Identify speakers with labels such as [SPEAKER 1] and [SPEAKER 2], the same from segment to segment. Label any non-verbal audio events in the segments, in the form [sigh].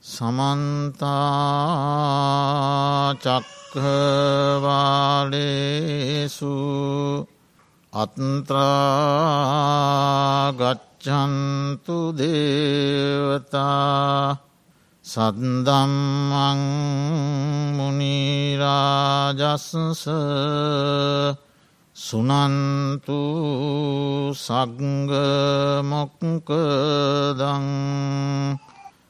[SPEAKER 1] සමන්තාචක්කවාලේසු අත්න්ත්‍රාගච්චන්තු දේවතා සද්දම්මං මුනිරාජස්ස සුනන්තු සග්ගමොක්කදං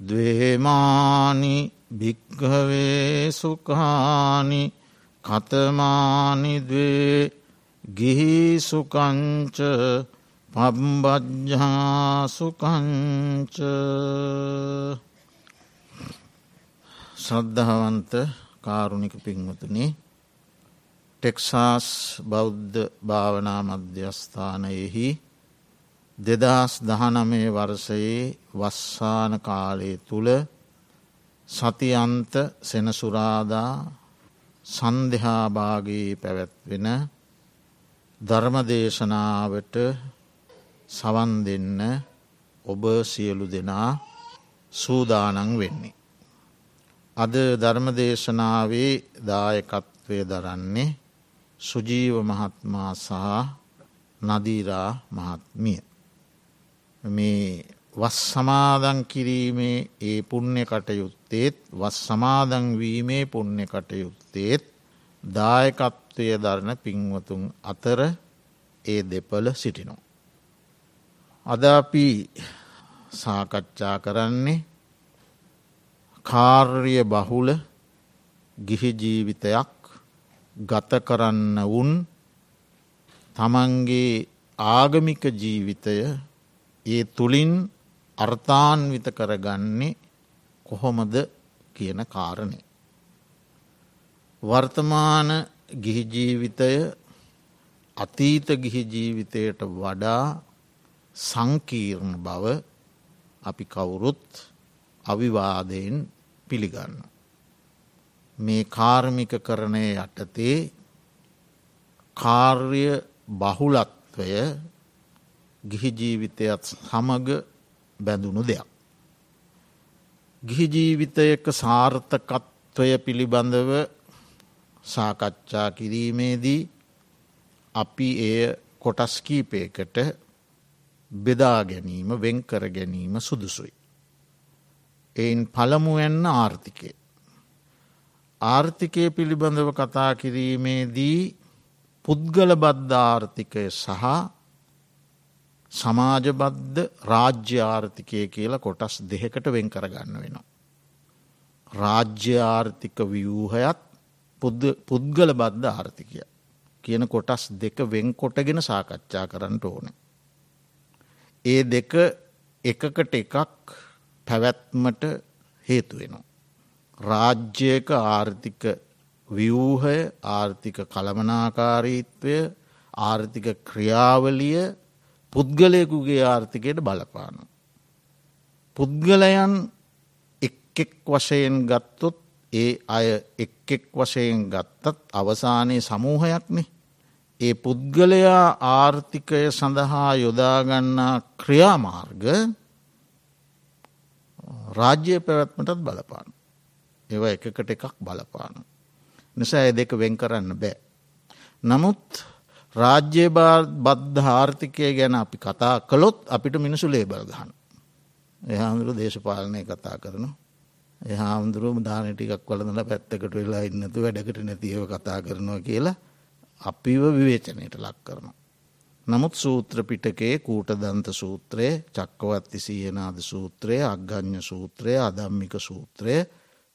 [SPEAKER 1] දවේමානි භික්හවේ සුකානි කතමානිදවේ ගිහිසුකංච පබ්බජ්ජාසුකංච ශ්‍රද්ධාවන්ත කාරුණික පින්වතුනේ ටෙක්සාස් බෞද්ධ භාවනා මධ්‍යස්ථානයෙහි දෙදස් දහනමේ වර්සයේ වස්සාන කාලය තුළ සතියන්ත සෙනසුරාදා සන්දහාභාගී පැවැත්වෙන ධර්මදේශනාවට සවන් දෙන්න ඔබ සියලු දෙනා සූදානං වෙන්නේ. අද ධර්මදේශනාවේ දායකත්වය දරන්නේ සුජීව මහත්මා සහ නදීරා මහත්මිය. මේ වස් සමාදන් කිරීමේ ඒ පුුණ්‍ය කටයුත්තේත් වස් සමාදංවීමේ පුුණ්‍ය කටයුත්තේත් දායකත්වය දරණ පින්වතුන් අතර ඒ දෙපල සිටිනු. අද අපි සාකච්ඡා කරන්නේ කාර්ය බහුල ගිහි ජීවිතයක් ගත කරන්න වුන් තමන්ගේ ආගමික ජීවිතය ඒ තුළින් අර්ථාන්විත කරගන්නේ කොහොමද කියන කාරණය. වර්තමාන ගිහිජීවිතය අතීත ගිහි ජීවිතයට වඩා සංකීර්ණ බව අපි කවුරුත් අවිවාදයෙන් පිළිගන්න. මේ කාර්මික කරණය යටතේ කාර්ය බහුලත්වය ගිහි ජීවිතයත් සමග බැඳුණු දෙයක්. ගිහි ජීවිතයක සාර්ථකත්වය පිළිබඳව සාකච්ඡා කිරීමේදී අපි එය කොටස් කීපයකට බෙදා ගැනීම වෙන්කර ගැනීම සුදුසුයි. එයින් පළමුුවෙන්න ආර්ථිකය. ආර්ථිකය පිළිබඳව කතා කිරීමේදී පුද්ගල බද්ධ ආර්ථිකය සහ සමාජබද්ධ රාජ්‍ය ආර්ථිකය කියලා කොටස් දෙකට වෙන් කරගන්න වෙනවා. රාජ්‍ය ආර්ථික ව්‍යූහයත් පුද්ගල බද්ධ ආර්ථිකය කියන කොටස් දෙක වෙන් කොටගෙන සාකච්ඡා කරන්න ඕන. ඒ දෙක එකකට එකක් පැවැත්මට හේතුවෙනවා. රාජ්‍යයක ආර්ථික ව්‍යූහය ආර්ථික කළමනාකාරීත්වය ආර්ථික ක්‍රියාවලිය පුද්ගලයකුගේ ආර්ථිකයට බලපාන. පුද්ගලයන් එක්ෙක් වශයෙන් ගත්තොත් ඒ අය එක්ෙක් වශයෙන් ගත්තත් අවසානයේ සමූහයක්නේ. ඒ පුද්ගලයා ආර්ථිකය සඳහා යොදාගන්නා ක්‍රියාමාර්ග රාජ්‍ය පැවැත්මටත් බලපාන. ඒව එකකට එකක් බලපාන. නිසා එ දෙක වෙන් කරන්න බෑ. නමුත් රාජ්‍ය බද්ධ ආර්ථිකය ගැන අපි කතා කළොත් අපිට මිනිසු ලේබල් ගහන. එහාමුදුරු දේශපාලනය කතා කරන එහාමුදුරුවම දාන ටිකක් වලඳල පැත්තකට වෙලා ඉන්නතු වැඩකට නැතිව කතා කරනවා කියලා අපිව විවේචනයට ලක් කරනවා. නමුත් සූත්‍ර පිටකේ කූට දන්ත සූත්‍රය චක්කවත්ති සීයනාද සූත්‍රය අග්ගඥ සූත්‍රය අදම්මික සූත්‍රය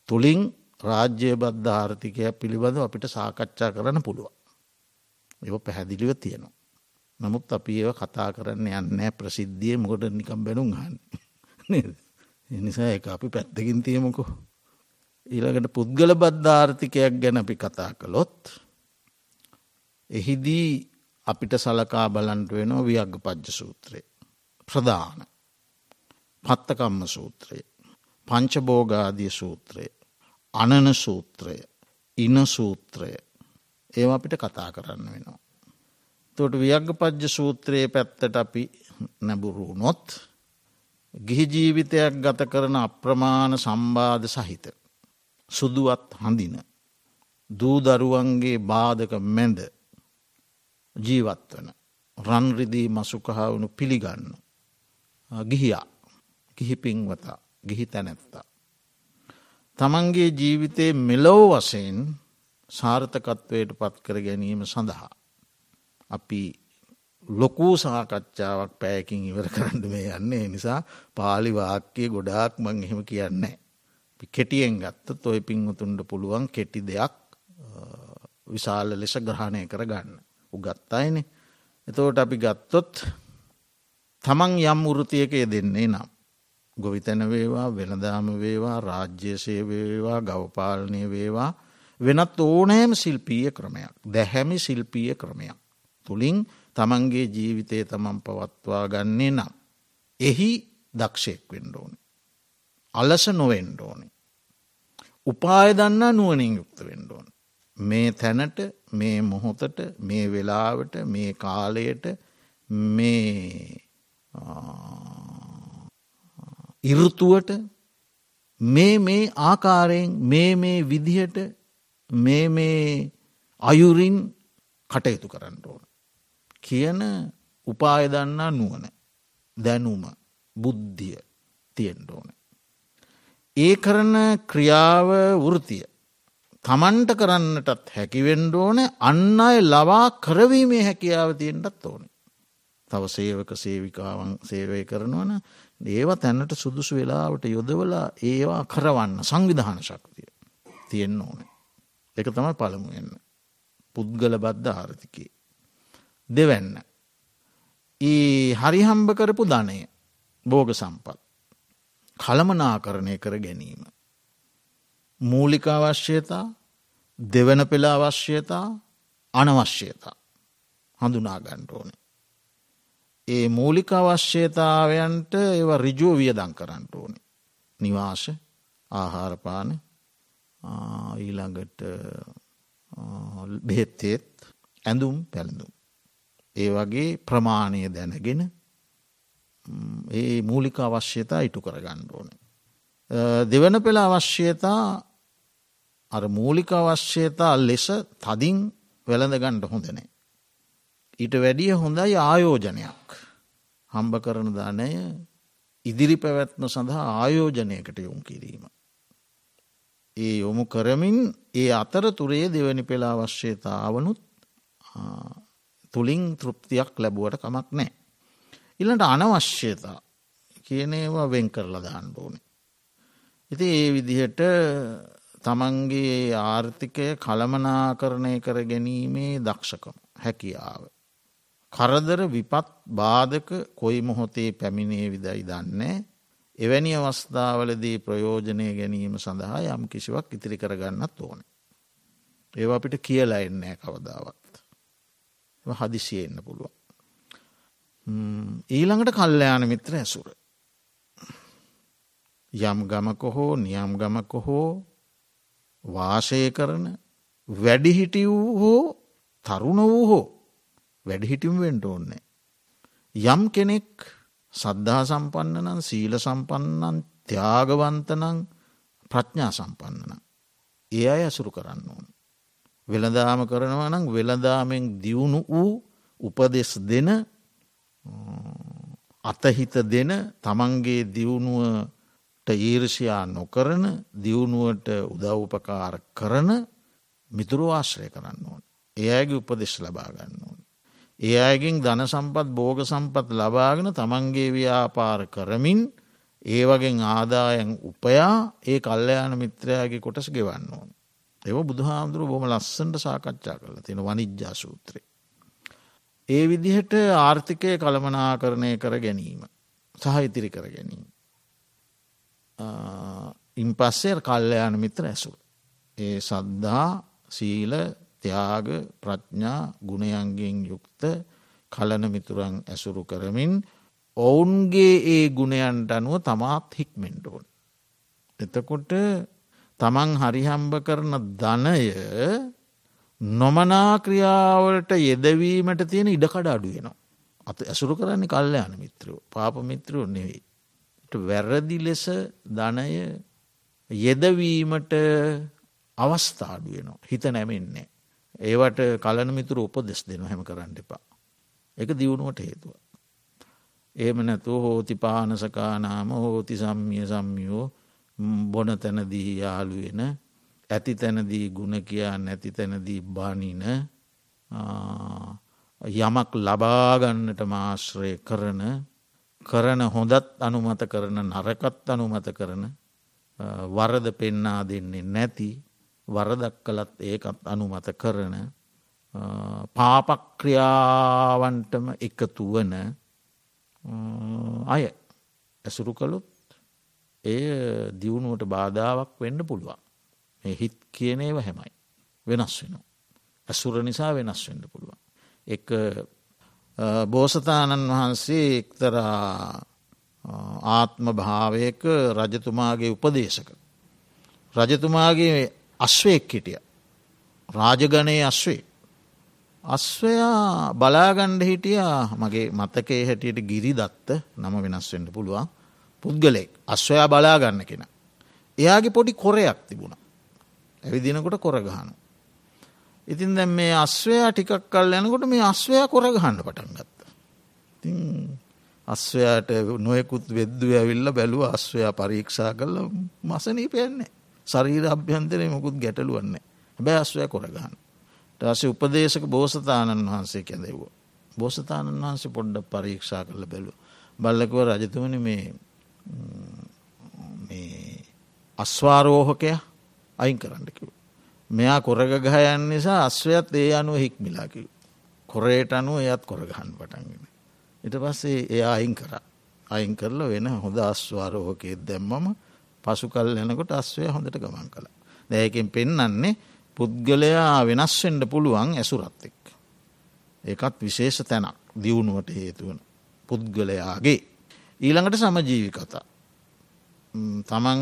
[SPEAKER 1] තුළින් රාජ්‍ය බද්ධ ආර්ථිකය පිළිබඳ අපිට සාකච්ඡා කරන්න පුළුවන්. එ පැහැදිලිව තියෙනවා. නමුත් අපි ඒව කතා කරන්න යන්නෑ ප්‍රසිද්ධිය මොකට නිකම් බැනුම් හන්න එනිසා [laughs] එක අපි පැත්තකින් තියමුකු. ඊළඟට පුද්ගල බද්ධාර්ථිකයක් ගැන අපි කතා කළොත් එහිදී අපිට සලකා බලන්ට වෙනවා වියග්ග පජ්්‍ය සූත්‍රය. ප්‍රධාන පත්තකම්ම සූත්‍රය. පංචබෝගාදිය සූත්‍රය. අනන සූත්‍රය. ඉන සූත්‍රය. ඒ අපිට කතා කරන්න වෙනවා. තොට වියග්ග පජ්්‍ය සූත්‍රයේ පැත්තට අපි නැබුරුනොත් ගිහි ජීවිතයක් ගත කරන අප්‍රමාණ සම්බාධ සහිත. සුදුවත් හඳින. දූදරුවන්ගේ බාධක මැද ජීවත් වන. රන්රිදී මසුකහවුණු පිළිගන්න. ගිහියා ගිහිපින්වතා ගිහි තැනැත්තා. තමන්ගේ ජීවිතයේ මෙලෝ වසයෙන් සාර්ථකත්වයට පත් කර ගැනීම සඳහා. අපි ලොකූ සාකච්ඡාවක් පෑකින් ඉවර කරන්න මේ යන්නේ නිසා පාලි වාක්‍යය ගොඩාක් මං එහෙම කියන්නේ. කෙටියෙන් ගත්ත තොයි පින්වතුන්ට පුළුවන් කෙටි දෙයක් විශාල ලෙස ග්‍රහණය කර ගන්න. උගත්තයිනේ. එතෝට අපි ගත්තොත් තමන් යම් වෘතියකය දෙන්නේ නම්. ගොවිතැන වේවා වෙළදාම වේවා රාජ්‍යසය වේවා ගවපාලනය වේවා වෙනත් ඕනෑම ශිල්පීය ක්‍රමයක් දැහැමි ශිල්පීය ක්‍රමයක්. තුළින් තමන්ගේ ජීවිතය තමන් පවත්වා ගන්නේ නම්. එහි දක්ෂයෙක් වෙන්ඩෝන. අලස නොවෙන්ඩෝන. උපාය දන්නා නුවනින් යුක්ත වෙන්ඩෝන. මේ තැනට මේ මොහොතට මේ වෙලාවට මේ කාලයට මේ ඉරුතුවට මේ මේ ආකාරයෙන් මේ මේ විදිහට මේ මේ අයුරින් කටයුතු කරන්න ඕන. කියන උපාය දන්නා නුවන දැනුම බුද්ධිය තියෙන්ට ඕන. ඒ කරන ක්‍රියාව වෘතිය තමන්ට කරන්නටත් හැකිවෙන්ඩ ඕන අන්න අය ලවා කරවීමේ හැකියාව තියෙන්ටත් ඕන. තව සේවක සේවිකාවන් සේවය කරනවන ඒව තැන්නට සුදුසු වෙලාවට යොදවලා ඒවා කරවන්න සංවිධාන ශක්තිය තියෙන්න්න ඕන. එක තමයි පළමුුවෙන්න. පුද්ගල බද්ධ ආර්ථිකයේ. දෙවැන්න. ඒ හරිහම්බ කරපු ධනය බෝග සම්පත්. කළමනාකරණය කර ගැනීම. මූලික අවශ්‍යතා දෙවන පෙළ අවශ්‍යතා අනවශ්‍යතා හඳුනා ගණ්ඩ ඕන. ඒ මූලික අවශ්‍යතාවයන්ට ඒව රිජෝ වියදං කරන්නට ඕන. නිවාස ආහාරපාන ඊළඟට බෙහෙත්තේත් ඇඳුම් පැළඳුම්. ඒ වගේ ප්‍රමාණය දැනගෙන ඒ මූලික අවශ්‍යතා ඉටු කරගන්න ඕන. දෙවන පෙළ අවශ්‍යතා අර මූලික අවශ්‍යතා ලෙස තදින් වෙළඳ ගණ්ඩ හොඳනෑ. ඊට වැඩිය හොඳයි ආයෝජනයක් හම්බ කරන දානය ඉදිරි පැවැත්ම සඳහා ආයෝජනයකට යොම් කිරීම. ඒ යොමු කරමින් ඒ අතර තුරේ දෙවැනි පෙලා අවශ්‍යතාවනුත් තුළින් තෘප්තියක් ලැබුවට කමක් නෑ. ඉල්ලට අනවශ්‍යතා කියන ඒවා වෙන් කරලා දාන්න ඕනේ. ඉති ඒ විදිහට තමන්ගේ ආර්ථිකය කළමනාකරණය කර ගැනීමේ දක්ෂකම හැකියාව. කරදර විපත් බාධක කොයි මොහොතේ පැමිණේ විදයි දන්නේ එවැනි අවස්ථාවලදී ප්‍රයෝජනය ගැනීම සඳහා යම් කිසිවක් ඉතිරි කරගන්නත් ඕන. ඒව අපිට කියලා එන්නෑ කවදාවත්. හදිසිය එන්න පුළුවන්. ඊළඟට කල්්‍යයාන මිත්‍ර ඇසුර. යම් ගමක හෝ නියම් ගමක හෝ වාසය කරන වැඩිහිටි වූ හෝ තරුණ වූ හෝ වැඩිහිටිම් වෙන්ට ඕන්නේ. යම් කෙනෙක් සද්ධා සම්පන්නනන් සීල සම්පන්නන් ත්‍යාගවන්තනං ප්‍රඥා සම්පන්නන. ඒ අය ඇසුරු කරන්න ඕන. වෙළදාම කරනවනං වෙළදාමෙන් දියුණු වූ උපදෙස් දෙන අතහිත දෙන තමන්ගේ දියුණුවට ඊර්ෂයා නොකරන දියුණුවට උදව්පකාර කරන මිතුරු ආශ්‍රය කරන්න ඕන. ඒ අයගේ උපදෙස් ලබාගන්න ඕන. ඒ අයගෙන් ධන සම්පත් බෝග සම්පත් ලබාගෙන තමන්ගේ ව්‍යාපාර කරමින් ඒ වගේ ආදායන් උපයා ඒ කල්ලයාන මිත්‍රයාගේ කොටස් ගෙවන්න ඕන. එව බුදුහාමුදුරුව බොම ලස්සන්ට සාකච්ඡා කරලා තියෙන වනිජ්ජා සූත්‍රය. ඒ විදිහට ආර්ථිකය කළමනා කරණය කර ගැනීම සහ ඉතිරි කර ගැනීම. ඉන් පස්සේ කල්ලයාන මිත්‍ර ඇසු. ඒ සද්ධා සීල ත්‍යාග ප්‍රඥා ගුණයන්ගෙන් යුක්ත කලන මිතුරන් ඇසුරු කරමින් ඔවුන්ගේ ඒ ගුණයන්ට අනුව තමාත් හික්මෙන්ටෝන්. එතකොට තමන් හරිහම්බ කරන ධනය නොමනා ක්‍රියාවලට යෙදවීමට තියෙන ඉඩකඩ අඩුවෙනවා. අත ඇසුරු කරන්නේ කල්්‍යයාන මිත්‍රයෝ පාප මිත්‍රයෝ නෙවෙයි. වැරදි ලෙස ධනය යෙදවීමට අවස්ථාඩුවනවා හිත නැමෙන්නේ. ඒවට කලන මිතුර උපදෙස් දෙන හැම කරන්න එපා. එක දියුණුවට හේතුව. ඒම නැතු හෝති පානසකානාම හෝති සම්මිය සම්මියෝ බොන තැනදී යාළුවෙන ඇති තැනදී ගුණ කියා නැති තැනදී බානින යමක් ලබාගන්නට මාශ්‍රය කරන කරන හොඳත් අනුමත කරන නරකත් අනුමත කරන වරද පෙන්නා දෙන්නේ නැති වරදක් කළත් ඒකත් අනුමත කරන පාපක්‍රියාවන්ටම එකතු වන අය ඇසුරු කළොත් එය දියුණුවට බාධාවක් වෙන්න පුළුවන්. මේ හිත් කියනේව හැමයි. වෙනස් වෙනවා. ඇසුර නිසා වෙනස් වෙන්න පුළුවන්. එක බෝසතාණන් වහන්සේ එක්තරා ආත්ම භාවයක රජතුමාගේ උපදේශක. රජතුමාගේ අස්වයෙක් හිටිය. රාජගනයේ අස්වේ. අස්වයා බලාගණ්ඩ හිටිය මගේ මතකේ හැටියට ගිරි දත්ත නම වෙනස්වෙන්ට පුළුවන් පුද්ගලෙක් අස්වයා බලාගන්න කෙන. එයාගේ පොඩි කොරයක් තිබුණ. ඇවිදිනකොට කොරගහන. ඉතින් දැ මේ අස්වයා ටිකක් කල් යනකොට මේ අස්වයා කොරගහන්න පටන් ගත්ත. ති අස්වයාට නොයකුත් වෙද්දුව ඇවිල්ල බැලුව අස්වයා පරීක්ෂා කරල මසනී පයන්නේ. සරීර අභ්‍යන්තරය මොකුත් ගැටලුවන්නේ හැබැ අස්වය කොරගහන්න. ටස උපදේශක බෝසතාණන් වහන්සේ කැදෙව්ව. බෝසතාණන් වහන්සේ පොඩ්ඩ පරීක්ෂා කරල බැලු. බල්ලකව රජතුවන මේ අස්වාරෝහකය අයින් කරන්නකිව. මෙයා කොරග ගහයන් නිසා අස්වයත් ඒ අනුව හික්මිලාකිව. කොරේට අනුව එයත් කොරගහන් පටන්ගෙන. ඉට පස්සේ එයා අයින් කර අයින් කරල වෙන හොඳ අස්වාරෝහකෙත් දැම්මම පසු කල් යනකොට අස්වය හොඳට ගමන් කළ. දැයකින් පෙන්නන්නේ පුද්ගලයා වෙනස්වෙන්ඩ පුළුවන් ඇසුරත් එක්. ඒකත් විශේෂ තැනක් දියුණුවට හේතුවන පුද්ගලයාගේ. ඊළඟට සමජීවි කතා. තමන්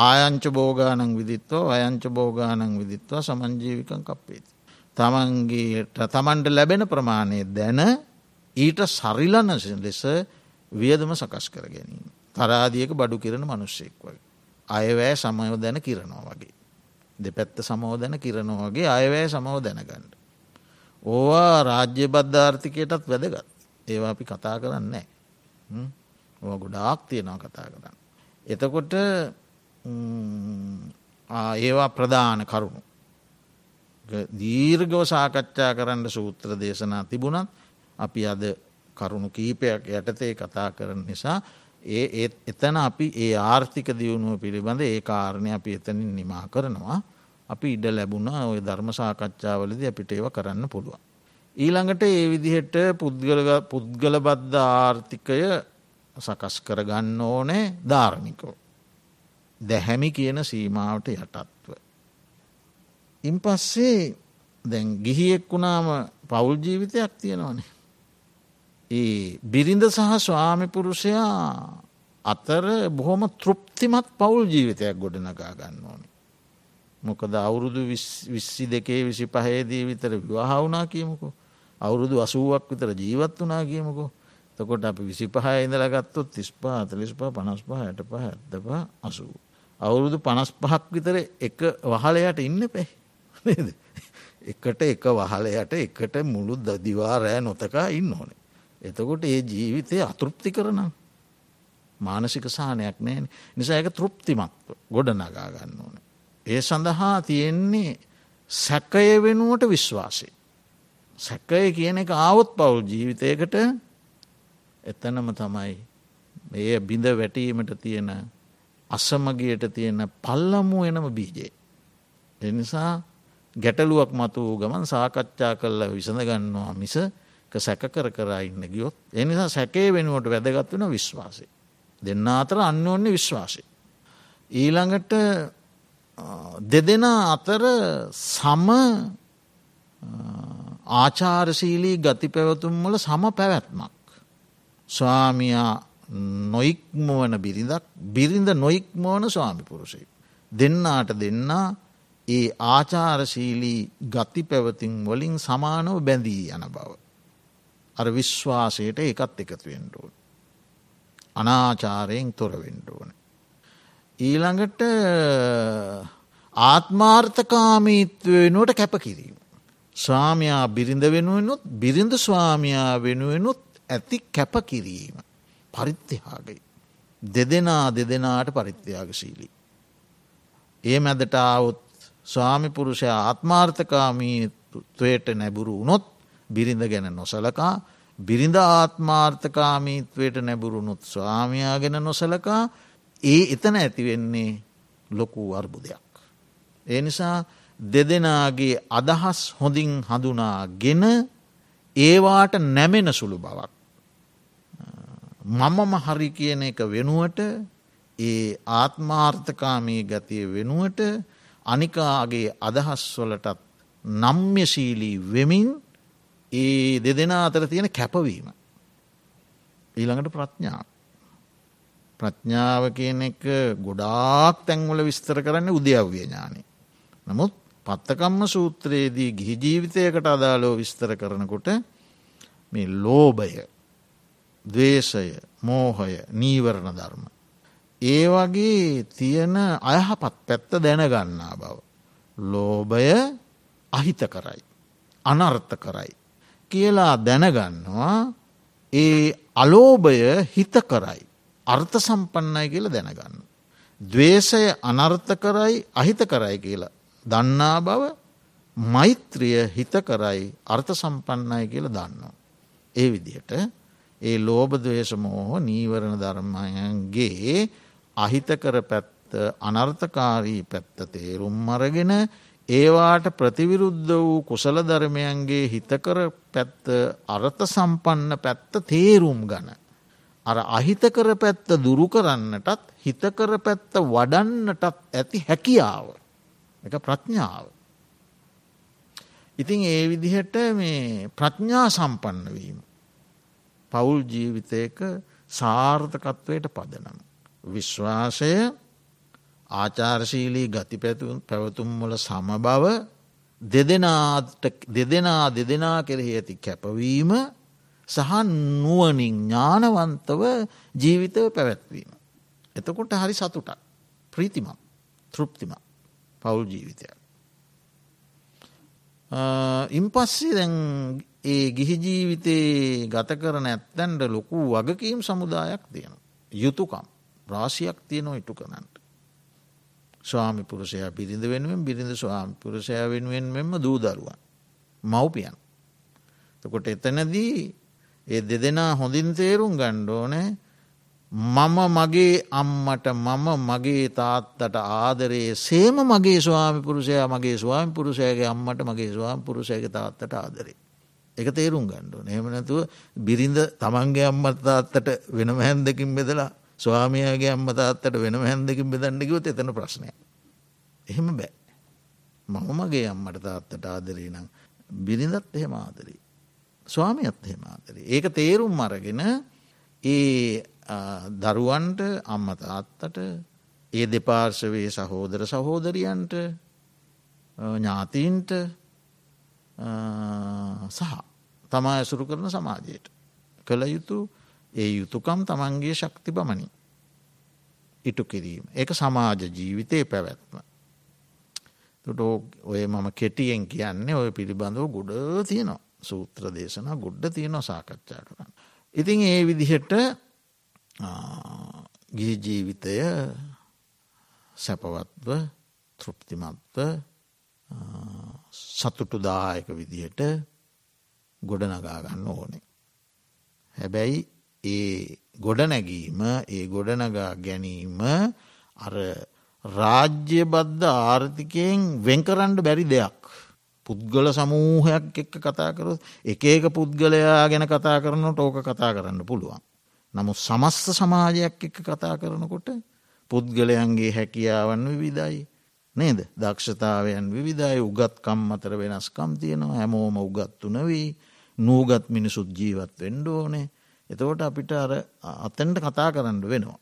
[SPEAKER 1] ආයංච බෝගානං විදිත්ව අයංච බෝගානං විදිත්වා සමංජීවිකන් කප්පේති. තමන්ගේට තමන්ට ලැබෙන ප්‍රමාණය දැන ඊට සරිලන ලෙස වියදම සකස් කර ගැනීම. තරාදියක බඩු කිරන මනුස්සෙක් වගේ. අයවැෑ සමයෝදැන කිරනවා වගේ. දෙපැත්ත සමෝදැන කිරනවාගේ අයවැෑ සමව දැනගන්න. ඕවා රාජ්‍ය බද්ධාර්ථිකයටත් වැදගත් ඒවා අපි කතා කරන්නේ. ඕ ගොඩාක් තියෙනවා කතා කරන්න. එතකොට ඒවා ප්‍රධාන කරුණු. දීර්ගව සාකච්ඡා කරන්න සූත්‍ර දේශනා තිබුණත් අපි අද කරුණු කීපයක් යටතේ කතා කරන නිසා ඒ එතන අපි ඒ ආර්ථික දියුණුව පිළිබඳ ඒ කාරණය අපි එතනින් නිමා කරනවා අපි ඉඩ ලැබුණ ඔය ධර්ම සාකච්ඡාවලද අපිට ඒව කරන්න පුළුවන්. ඊළඟට ඒ විදිහට පුද්ගල බද්ධ ආර්ථිකය සකස් කරගන්න ඕනේ ධාර්මිකෝ. දැහැමි කියන සීමාවට යටත්ව. ඉන් පස්සේ දැන් ගිහියෙක් වුණාම පවුල් ජීවිතයක් තියෙනවනේ. ඒ බිරිඳ සහ ස්වාමිපුරුෂයා අතර බොහොම තෘප්තිමත් පවුල් ජීවිතයක් ගොඩනගා ගන්න ඕනි. මොකද අවුරුදු විස්සි දෙකේ විසි පහේදී විතර විවාහ වුනා කියමුකු. අවුරුදු අසුවක් විතර ජීවත් වනා කියමුකු. තකොට අපි විසි පහ ඉඳල ගත්තොත් තිස්පා අතලිස්පා පනස්පහ ඇට පහ ඇත්තප අසූ. අවුරුදු පනස් පහක් විතර එක වහලයට ඉන්න පැයි. එකට එක වහලයට එකට මුළු දදිවාරෑ නොතකා ඉන්න ඕනේ. එතකොට ඒ ජීවිතය අතෘප්ති කරන මානසික සානයක් නෑ නිසා එක තෘප්තිමත්ව ගොඩ නගා ගන්න ඕන. ඒ සඳහා තියෙන්නේ සැකය වෙනුවට විශ්වාසය. සැකය කියන එක ආවොත් පවුල් ජීවිතයකට එතනම තමයි එය බිඳ වැටීමට තියෙන අසමගයට තියෙන පල්ලමු එනම බීජේ. එනිසා ගැටලුවක් මතු ගමන් සාකච්ඡා කරලා විසඳගන්නවා මිස සැක කර කරා ඉන්න ගියොත් එනිසා සැකේ වෙනුවට වැදගත් වෙන විශ්වාසය. දෙන්න අතර අන්‍යෝන්‍ය විශ්වාසය. ඊළඟට දෙදෙනා අතර සම ආචාරශීලී ගති පැවතුම් වල සම පැවැත්මක්. ස්වාමයා නොයික්මවන බිරිඳක් බිරිඳ නොයික්මෝන ස්වාමිපුරුෂයි. දෙන්නාට දෙන්නා ඒ ආචාරශීලී ගති පැවතින් වලින් සමානව බැඳී යන බව. අර විශ්වාසයට එකත් එකතු වෙන්ඩුවන්. අනාචාරයෙන් තොර වෙන්ඩුවන. ඊළඟට ආත්මාර්ථකාමීත්වයනුවට කැපකිරීම. ස්වාමයා බිරිඳ වෙනුවෙනුත් බිරිඳ ස්වාමයා වෙනුවෙනුත් ඇති කැපකිරීම. පරිත්‍යයාගයි. දෙදෙනා දෙදෙනාට පරිත්‍යයාගශීලී. ඒ මැදට අවුත් ස්වාමිපුරුෂය ආත්මාර්ථකාමීත්වයට නැබුරු වුණොත් බිරිඳ ගැන නොසලකා බිරිඳ ආත්මාර්ථකාමීත්වයට නැබුරුණුත් ස්වාමයා ගැන නොසලකා ඒ එතන ඇතිවෙන්නේ ලොකු අර්බුදයක්. ඒ නිසා දෙදෙනාගේ අදහස් හොඳින් හඳුනා ගෙන ඒවාට නැමෙන සුළු බවක්. මමම හරි කියන එක වෙනුවට ඒ ආත්මාර්ථකාමී ගතිය වෙනුවට අනිකාගේ අදහස්වලටත් නම්්‍යශීලී වෙමින් ඒ දෙදෙනා අතර තියෙන කැපවීම. ඊළඟට ප්‍රඥාව. ප්‍රඥාව කියන එක ගොඩාක් තැන්වල විස්තර කරන්න උද්‍යව්‍ය ඥානය. නමුත් පත්තකම්ම සූත්‍රයේදී ගිහි ජීවිතයකට අදාලෝ විස්තර කරනකොට මේ ලෝභය දවේශය මෝහය නීවරණ ධර්ම. ඒ වගේ තියෙන අයහපත් පැත්ත දැනගන්නා බව. ලෝභය අහිත කරයි. අනර්ථ කරයි. කියලා දැනගන්නවා ඒ අලෝභය හිත කරයි. අර්ථ සම්පන්නයි කියල දැනගන්න. දවේශය අනර්ථ කරයි අහිත කරයි කියලා දන්නා බව මෛත්‍රිය හිත කරයි අර්ථ සම්පන්නයි කියල දන්නවා. ඒ විදිහට ඒ ලෝබදවේශමෝහ නීවරණ ධර්මයන්ගේ අහිතකර පැත්ත අනර්ථකාරී පැත්ත තේරුම් අරගෙන ඒවාට ප්‍රතිවිරුද්ධ වූ කුසල ධර්මයන්ගේ හිතකර පැත්ත අර්ථ සම්පන්න පැත්ත තේරුම් ගන. අර අහිතකර පැත්ත දුරු කරන්නටත් හිතකර පැත්ත වඩන්නටත් ඇති හැකියාව. එක ප්‍රඥාව. ඉතින් ඒ විදිහට මේ ප්‍රඥා සම්පන්න වීම. පවුල් ජීවිතයක සාර්ථකත්වයට පදනම. විශ්වාසය ආචාරශීලී ගති පැවතුම්වල සම බව දෙදෙනා දෙදෙනා කෙරෙහි ඇති කැපවීම සහ නුවනින් ඥානවන්තව ජීවිතව පැවැත්වීම. එතකොට හරි සතුටක් ප්‍රීතිමත් තෘප්තිමත් පවුල් ජීවිතයක්. ඉන් පස්සේ දැන් ඒ ගිහි ජීවිතයේ ගත කරන ඇත්තැන්ට ලොකු වගකීම් සමුදායක් තියෙන. යුතුකම් රාසියක් තියනො ඉටු කරන්නට. ස්වාමි පුරුෂයා පිරිඳ වෙනුවෙන් බිරිඳ ස්වාමි පුරුෂයා වෙනුවෙන් මෙම දූදරුවන්. මව්පියන්. තකොට එතනදී ඒ දෙදෙනා හොඳින් තේරුම් ගණ්ඩෝනෑ මම මගේ අම්මට මම මගේ තාත්තට ආදරයේ සේම මගේ ස්වාමි පුරුෂයා මගේ ස්වාමි පුරුෂයගේ අම්මට මගේ ස්වාම පුරුෂයගේ තාත්තට ආදරේ. එක තේරුම් ගණ්ඩුව නේමනැතුව බිරිඳ තමන්ගේ අම්මත් තාත්තට වෙනම හැන්දකින් බෙදලා ස්වාමයාගේ අම්ම තාත්තට වෙනම හැන්දකින් බෙදන්නකිවොත් එතන ප්‍රශ්නය. එහෙම බෑ. මම මගේ අම්මට තාත්තට ආදරී නම් බිරිඳත් එහෙම ආදරී. ස්වාමියත් එහෙම ආදරී. ඒක තේරුම් අරගෙන ඒ දරුවන්ට අම්ම තාත්තට ඒ දෙපාර්ශවයේ සහෝදර සහෝදරියන්ට ඥාතීන්ට සහ තමා ඇසුරු කරන සමාජයට කළ යුතු ඒ යුතුකම් තමන්ගේ ශක්ති බමනි ඉටු කිරීම. ඒක සමාජ ජීවිතය පැවැත්ම. තුට ඔය මම කෙටියෙන් කියන්නේ ඔය පිළිබඳව ගොඩ තියනවා සූත්‍ර දේශන ගොඩ්ඩ තියෙනවා සාකච්ඡා කරන්න. ඉතින් ඒ විදිහට ගිහි ජීවිතය සැපවත්ව තෘප්තිමත්ව සතුටුදායක විදිහට ගොඩනගා ගන්න ඕනේ. හැබැයි ඒ ගොඩනැගීම ඒ ගොඩනගා ගැනීම අර රාජ්‍ය බද්ධ ආර්ථිකයෙන් වෙන්කරන්න බැරි දෙයක්. පුද්ගල සමූහයක් එක්ක කතා කරු එක ඒක පුද්ගලයා ගැන කතා කරනට ඕක කතා කරන්න පුළුවන්. නමුත් සමස්ත සමාජයක් එක්ක කතා කරනකොට පුද්ගලයන්ගේ හැකියාවන් විවිධයි. නේද දක්ෂතාවයන් විවිධයි උගත්කම් අතර වෙනස්කම් තියෙනවා හැමෝම උගත්තු නවී නූගත් මිනිසුත් ජීවත් වෙන්ඩෝනේ එතකොට අපිට අර අතැන්ට කතා කරන්න වෙනවා.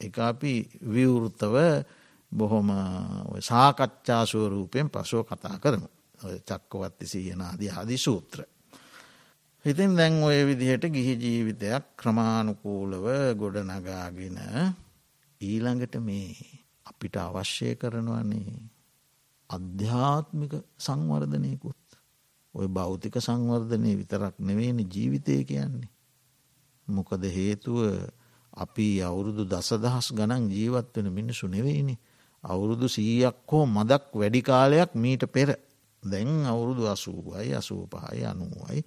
[SPEAKER 1] එක අපි විවෘත්තව බොහොම සාකච්ඡාසුවරූපයෙන් පසුව කතා කරමු. චක්කවත්ති සීයනාදී ආදි සූත්‍ර. හිතින් දැන් ඔය විදිහට ගිහි ජීවිතයක් ක්‍රමාණුකූලව ගොඩනගාගෙන ඊළඟට මේ අපිට අවශ්‍යය කරනවන්නේ අධ්‍යාත්මික සංවර්ධනයකුත් ඔය භෞතික සංවර්ධනය විතරක් නෙවෙන ජීවිතය කියන්නේ. මොකද හේතුව අපි අවුරුදු දසදහස් ගණන් ජීවත් වෙන මිනිසු නෙවෙයිනි. අවුරුදු සීයක් හෝ මදක් වැඩි කාලයක් මීට පෙර දැන් අවුරුදු අසූුවයි අසූපහයි අනුවයි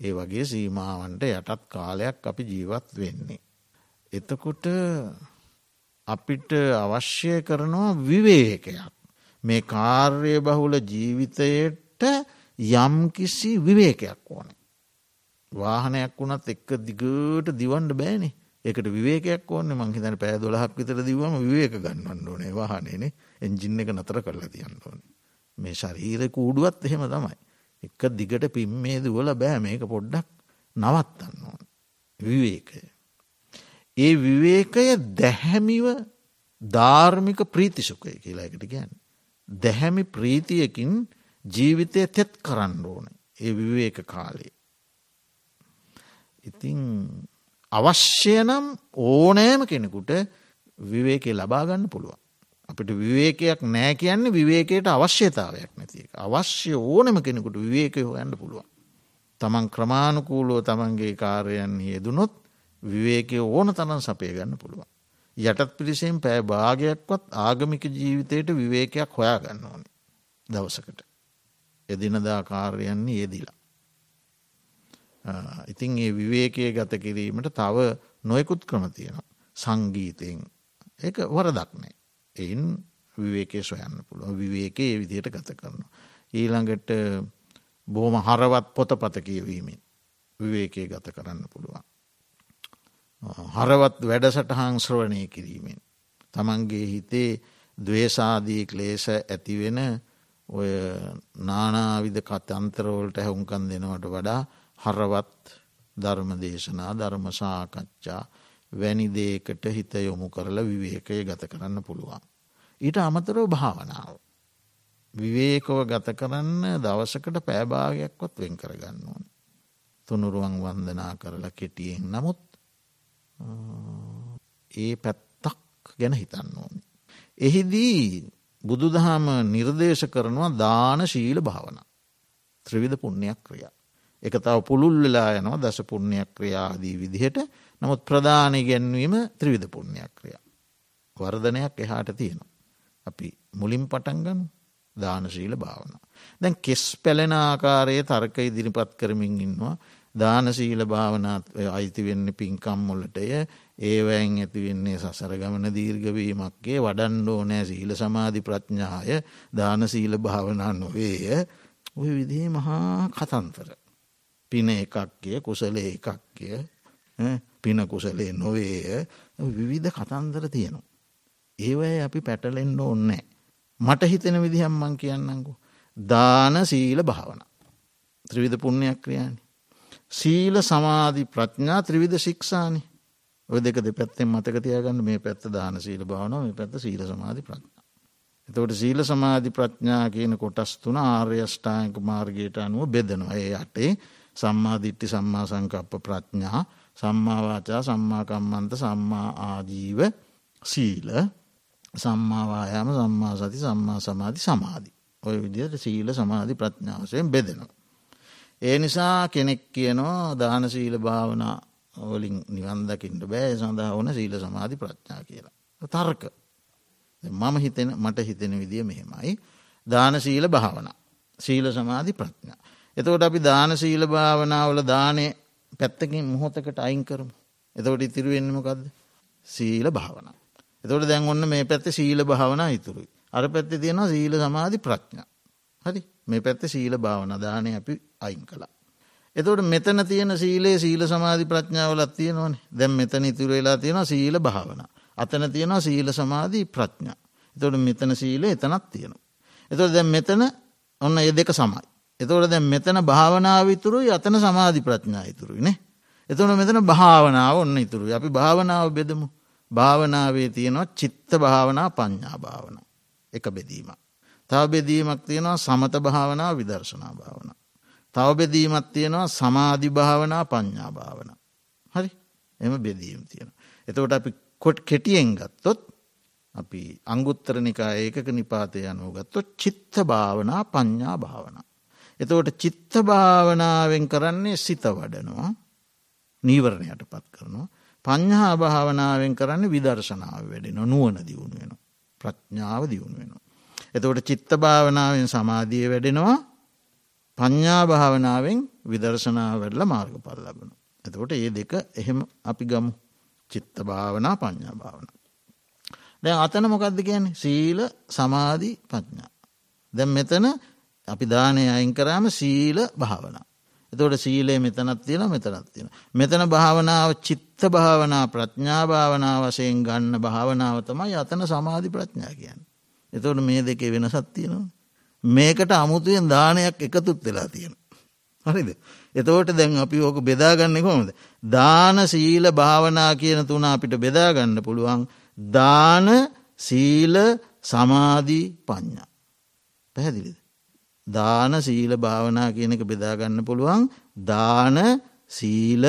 [SPEAKER 1] ඒ වගේ සීමාවන්ට යටත් කාලයක් අපි ජීවත් වෙන්නේ. එතකොට අපිට අවශ්‍ය කරනවා විවේකයක්. මේ කාර්ය බහුල ජීවිතයට යම්කිසි විවේකයක් ඕන. වාහනයක් වුණත් එක්ක දිගට දිවන්ඩ බෑනේ එකට විවේකයක් ඕන්න මංහිතන පෑ දොලහක් විතර දිවම විවේක ගන්නන්න ඕනේ වාහනේනේ එන්ජින්න එක නතර කරලා තියන්න ඕනේ මේ ශරීර කූඩුවත් එහෙම තමයි. එක දිගට පිම්මේ දුවල බෑ මේක පොඩ්ඩක් නවත්තන්න ඕන. විවේකය. ඒ විවේකය දැහැමිව ධාර්මික ප්‍රීතිසුකය කියලා එකට ගැන්. දැහැමි ප්‍රීතියකින් ජීවිතය තෙත් කරන්න ඕන ඒ විවේක කාලේ. ඉතිං අවශ්‍ය නම් ඕනෑම කෙනෙකුට විවේකය ලබාගන්න පුළුවන්. අපිට විවේකයක් නෑ කියන්නේ විවේකයට අවශ්‍යතාවයක් නැති එක. අවශ්‍ය ඕනම කෙනෙකුට විවේකය හොයන්න පුළුවන්. තමන් ක්‍රමාණුකූලෝ තමන්ගේ කාරයන් යෙදුනොත් විවේකය ඕන තනන් සපය ගන්න පුළුවන්. යටත් පිරිසෙන් පෑ භාගයක්වත් ආගමික ජීවිතයට විවේකයක් හොයා ගන්න ඕනි දවසකට. එදිනදා කාර්යයන්නේ යෙදිලා. ඉතින් ඒ විවේකය ගත කිරීමට තව නොයකුත් ක්‍රම තියෙනවා. සංගීතයෙන් ඒක වරදක් නෑ. එයින් විවේකය සොයන්න පුළුව විවේකයේ විදියට ගත කරනවා. ඊළඟට බොහොම හරවත් පොත පත කියවීමෙන් විවේකය ගත කරන්න පුළුවන්. හරවත් වැඩසටහං ශ්‍රවණය කිරීමෙන්. තමන්ගේ හිතේ දවේශාදී ක්ලේෂ ඇතිවෙන ඔය නානාවිධ කතන්තරවලට හැවුන්කන් දෙනවට වඩා හරවත් ධර්ම දේශනා ධර්ම සාකච්ඡා වැනිදේකට හිත යොමු කරලා විවේකය ගත කරන්න පුළුවන්. ඊට අමතරව භාවනාව. විවේකව ගත කරන්න දවසකට පෑභාගයක්වත් වෙන් කරගන්න ඕන. තුනුරුවන් වන්දනා කරලා කෙටියෙන් නමුත් ඒ පැත්තක් ගැන හිතන්න ඕනි. එහිදී බුදු දහම නිර්දේශ කරනවා දාන ශීල භාවන. ත්‍රවිධ පුුණ්‍යයක් ක්‍රියා. එක තව පුළුල් වෙලා යනවා දස පුුණ්‍යයක් ක්‍රියාදී විදිහට නමුත් ප්‍රධානය ගැන්වීම ත්‍රවිධ පුුණ්‍යයක් ක්‍රියා. වර්ධනයක් එහාට තියෙනවා. අපි මුලින් පටන්ගනු දානශීල භාවන. දැන් කෙස් පැලෙන ආකාරයේ තර්ක ඉදිරිපත් කරමින් ඉන්නවා දානශීල භාවනාත් අයිති වෙන්න පින්කම්මොලටය ඒවැන් ඇතිවෙන්නේ සසර ගමන දීර්ගවීමක්ගේ වඩන්ඩෝ නෑ සීල සමාධි ප්‍රඥාය දානශීල භාවනා නොවේය ඔය විදිේ මහා කතන්තර. පින එකක්ය කුසල එකක්ය පින කුසලේ නොවේය විවිධ කතන්දර තියෙනවා. ඒවයි අපි පැටලෙන්න්න ඕන්නෑ. මට හිතෙන විදිහම්මං කියන්නකු. දාන සීල භාවන. ත්‍රවිධ පුුණ්‍යයක් ක්‍රියානි. සීල සමාධි ප්‍රඥා ත්‍රවිධ ශික්ෂානි ඔය දෙක දෙපැත්තෙන් මතක තියගන්න මේ පැත්ත දාන සීල භාවන මේ පැත්ත සීල සමාධි ප්‍රඥා. එතවට සීල සමාධි ප්‍රඥා කියන කොටස් තුන ආර්යෂ්ඨායක මාර්ගයට අනුව බෙදනවා ඒ අටේ සම්මාධිට්ටි සම්මා සංකප්ප ප්‍රඥා සම්මාවාචා සම්මාකම්මන්ත සම්මා ආජීව සීල සම්මාවායාම සම්මා සති සම්මා සමාධි සමාධි. ඔය විදියට සීල සමාධි ප්‍රඥාවසයෙන් බෙදෙනවා. ඒ නිසා කෙනෙක් කියනවා දාන සීල භාවනා වලින් නිවන්දකින්ට බෑ සඳහා ඕන සීල සමාධි ප්‍රඥා කියලා. තර්ක මම හිතෙන මට හිතෙන විදිිය මෙහෙමයි. දාන සීල භාවන. සීල සමාධි ප්‍රඥා. එතකොට අපි දාන සීල භාවනාවල දානය පැත්තකින් මොහොතකට අයින් කරමු. එතකොට ඉතිරුවෙන්නමකක්ද. සීල භාවන. එතකොට දැන් ඔන්න මේ පැත්ත සීල භාවන ඉතුරුයි. අර පැත්ති තියෙනවා සීල සමාධි ප්‍රඥා. හරි මේ පැත්ත සීල භාවන දානය අපි අයින් කලා. එතවට මෙතන තියෙන සීලේ සීල සමාධි ප්‍රඥාවලත් තියෙනවනේ දැම් මෙතන ඉතුර වෙලා තියෙන සීල භාවන. අතන තියෙනවා සීල සමාධී ප්‍රඥා. එතොට මෙතන සීලේ එතනත් තියෙනවා. එතොට දැම් මෙතන ඔන්න ඒ දෙක සමයි. එතවට දැන් මෙතන භාවනාව ඉතුරුයි අතන සමාධි ප්‍රඥා ඉතුරුයිනේ. එතන මෙතන භාවනාව ඔන්න ඉතුරුයි අපි භාවනාව බෙදමු. භාවනාවේ තියෙනවා චිත්ත භාවනා පඤ්ඥා භාවන. එක බෙදීම. තව බෙදීමක් තියෙනවා සමත භාවනා විදර්ශනා භාවන. තව බෙදීමත් තියෙනවා සමාධි භාවනා පඤ්ඥා භාවන. හරි එම බෙදීම තියෙන. එතකොට අපි කොට් කෙටියෙන් ගත්තොත් අපි අංගුත්තරනිකා ඒකක නිපාතය අනුගත්තොත් චිත්ත භාවනා පඤ්ඥා භාවනා. එතකොට චිත්ත භාවනාවෙන් කරන්නේ සිත වඩනවා නීවරණයට පත් කරනවා. පඤ්හා භාවනාවෙන් කරන්න විදර්ශනාව වැඩෙන නුවන දියුණු වෙන. ප්‍රඥාව දියුණු වෙන. එතකොට චිත්ත භාවනාවෙන් සමාධිය වැඩෙනවා පඤ්ඥා භාවනාවෙන් විදර්ශනා වැඩල මාර්ග පල් ලබන. එතකොට ඒ දෙක එහෙම අපි ගමු චිත්ත භාවනා පඤ්ඥා භාවන. දැන් අතන මොකක්ද කියන්නේ සීල සමාධී පඥා. දැම් මෙතන අපි දානය අයින් කරාම සීල භාවනා. එතවට සීලේ මෙතනත් තියෙන මෙතනත් තියෙන. මෙතන භාවනාව චිත්ත භාවනා ප්‍රඥා භාවනා වසයෙන් ගන්න භාවනාව තමයි අතන සමාධි ප්‍රඥා කියන්න. එතවට මේ දෙකේ වෙන සත්තියනවා. මේකට අමුතුවෙන් දානයක් එකතුත් වෙලා තියෙන. හරිද. එතවට දැන් අපි ඕක බෙදාගන්න කොමද. දාන සීල භාවනා කියන තුන අපිට බෙදාගන්න පුළුවන් දාන සීල සමාධී පඤ්ඥා. පැහැදිලිද. දාන සීල භාවනා කියනක බෙදාගන්න පුළුවන් දාන සීල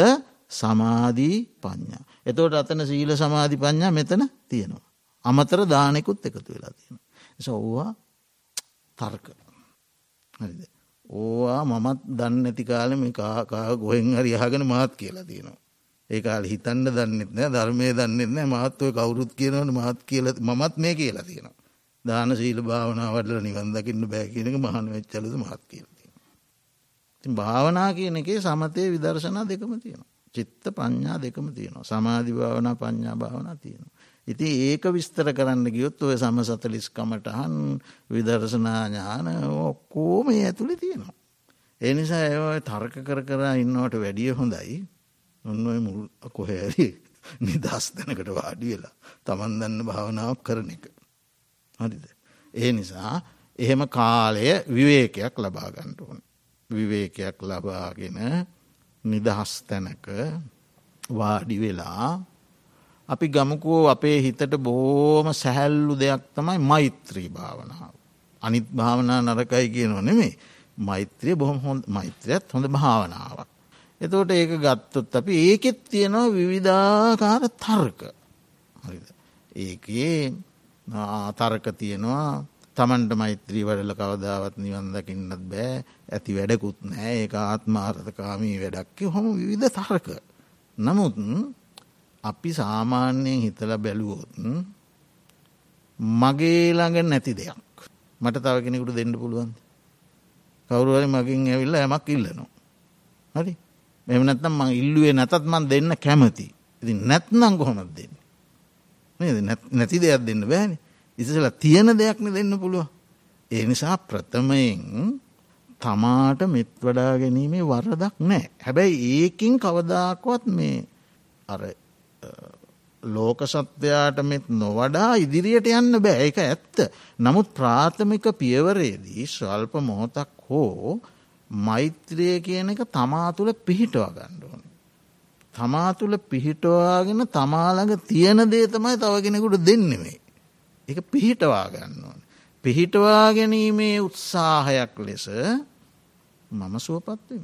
[SPEAKER 1] සමාධී පඥ්ඥා. එතෝට අතන සීල සමාධි පඥ්ඥා මෙතන තියෙනවා. අමතර දානෙකුත් එකතු වෙලා තියෙන. සෝවා තර්ක හරිද. ඕවා මමත් දන්න ඇති කාලෙම කාකා ගොහෙන් හරි යහගෙන මාත් කියලා තියෙනවා. ඒ කාල හිතන්න දන්නෙත් නෑ ධර්මය දන්නෙත් නෑ මහත්වය කවුරුත් කියනවන මහත් කියල මත් මේ කියලා තියෙනවා. දාන සීල භාවනාවටල නිවන් දකින්න බෑ කියනක මහන වෙච්චලද මහත් කියලති. ති භාවනා කියන එකේ සමතය විදර්ශනා දෙකම තියෙනවා. චිත්ත පඤ්ඥා දෙකම තියෙනවා. සමාධි භාවනා පඤ්ඥා භාවනා තියෙනවා. ඉති ඒක විස්තර කරන්න ගියොත් ඔය සම සතලිස්කමටහන් විදර්ශනා ඥාන ඔක්කෝම ඒ ඇතුළි තියෙනවා. ඒ නිසා ඒ තර්ක කර කරා ඉන්නවට වැඩිය හොඳයි ඔන්නඔය මුල් කොහැරි නිදස් තැනකට වාඩි වෙලා තමන් දන්න භාවනාවක් කරන එක. හරිද. ඒ නිසා එහෙම කාලය විවේකයක් ලබාගන්නට ඕන. විවේකයක් ලබාගෙන නිදහස් තැනක වාඩි වෙලා අපි ගමකෝ අපේ හිතට බෝම සැහැල්ලු දෙයක් තමයි මෛත්‍රී භාවනාව. අනිත් භාවනා නරකයි කියනවා නෙමේ මෛත්‍රය බොහොම හොඳ මෛත්‍රයත් හොඳ භාවනාවක්. එතෝට ඒක ගත්තොත් අපි ඒකෙත් තියෙනවා විවිධාකාර තර්ක. ඒකේ තර්ක තියෙනවා තමන්ට මෛත්‍රී වඩල කවදාවත් නිවන් දකින්නත් බෑ ඇති වැඩකුත් නෑ ඒ ආත්මාර්ථකාමී වැඩක්ක හොම විවිධ තර්ක. නමුත් අපි සාමාන්‍යයෙන් හිතල බැලුවොත් මගේ ළඟ නැති දෙයක් මට තව කෙනෙකුට දෙන්න පුළුවන්ද. කවරුවරි මගින් ඇවිල්ල ඇමක් ඉල්ලනවා. හරි මෙම නැත්තම් මං ඉල්ලුවේ නැතත් මන් දෙන්න කැමති. ඉති නැත්නම් කොහොමත් දෙන්න. නැති දෙයක් දෙන්න බෑනි ඉසසල තියෙන දෙයක්න දෙන්න පුළුව. ඒ නිසා ප්‍රථමයෙන් තමාට මෙත් වඩා ගැනීමේ වරදක් නෑ. හැබැයි ඒකින් කවදාකොත් මේ අර ලෝක සත්වයාට මෙත් නොවඩා ඉදිරියට යන්න බෑ එක ඇත්ත. නමුත් ප්‍රාථමික පියවරේදී ස්වල්ප මොහොතක් හෝ මෛත්‍රය කියන එක තමා තුළ පිහිටවා ගණ්ඩුවන. තමා තුළ පිහිටවාගෙන තමාළඟ තියෙන දේ තමයි තවගෙනෙකුට දෙන්නෙමේ. එක පිහිටවා ගන්න ඕන. පිහිටවා ගැනීමේ උත්සාහයක් ලෙස මම සුවපත්වෙන.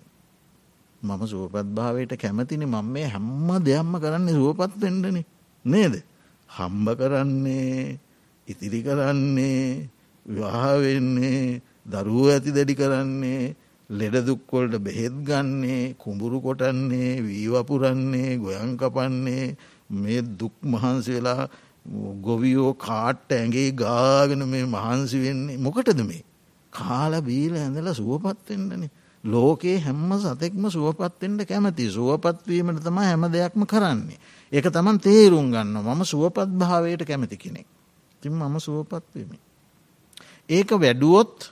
[SPEAKER 1] මම සුවපත් භාවයට කැමතිනි මම මේ හැම්ම දෙයම්ම කරන්නේ සුවපත් වෙන්ඩන නේද. හම්බ කරන්නේ ඉතිරි කරන්නේ විවාහවෙන්නේ දරුව ඇති දැඩි කරන්නේ ලෙඩදුක්කොල්ට බෙහෙත් ගන්නේ කුඹුරු කොටන්නේ වීවපුරන්නේ ගොයන් කපන්නේ මේ දුක් මහන්සි වෙලා ගොවියෝ කාට්ට ඇගේ ගාගෙන මේ මහන්සි වෙන්නේ මොකටද මේ කාල බීල ඇඳල සුවපත්වෙන්නන ලෝකයේ හැම්ම සතෙක්ම සුවපත්වෙන්ට කැමති සුවපත්වීමට තම හැම දෙයක්ම කරන්නේ. ඒක තමන් තේරුම් ගන්න මම සුවපත් භාවයට කැමති කෙනෙක්. තින් මම සුවපත්වීමි. ඒක වැඩුවොත්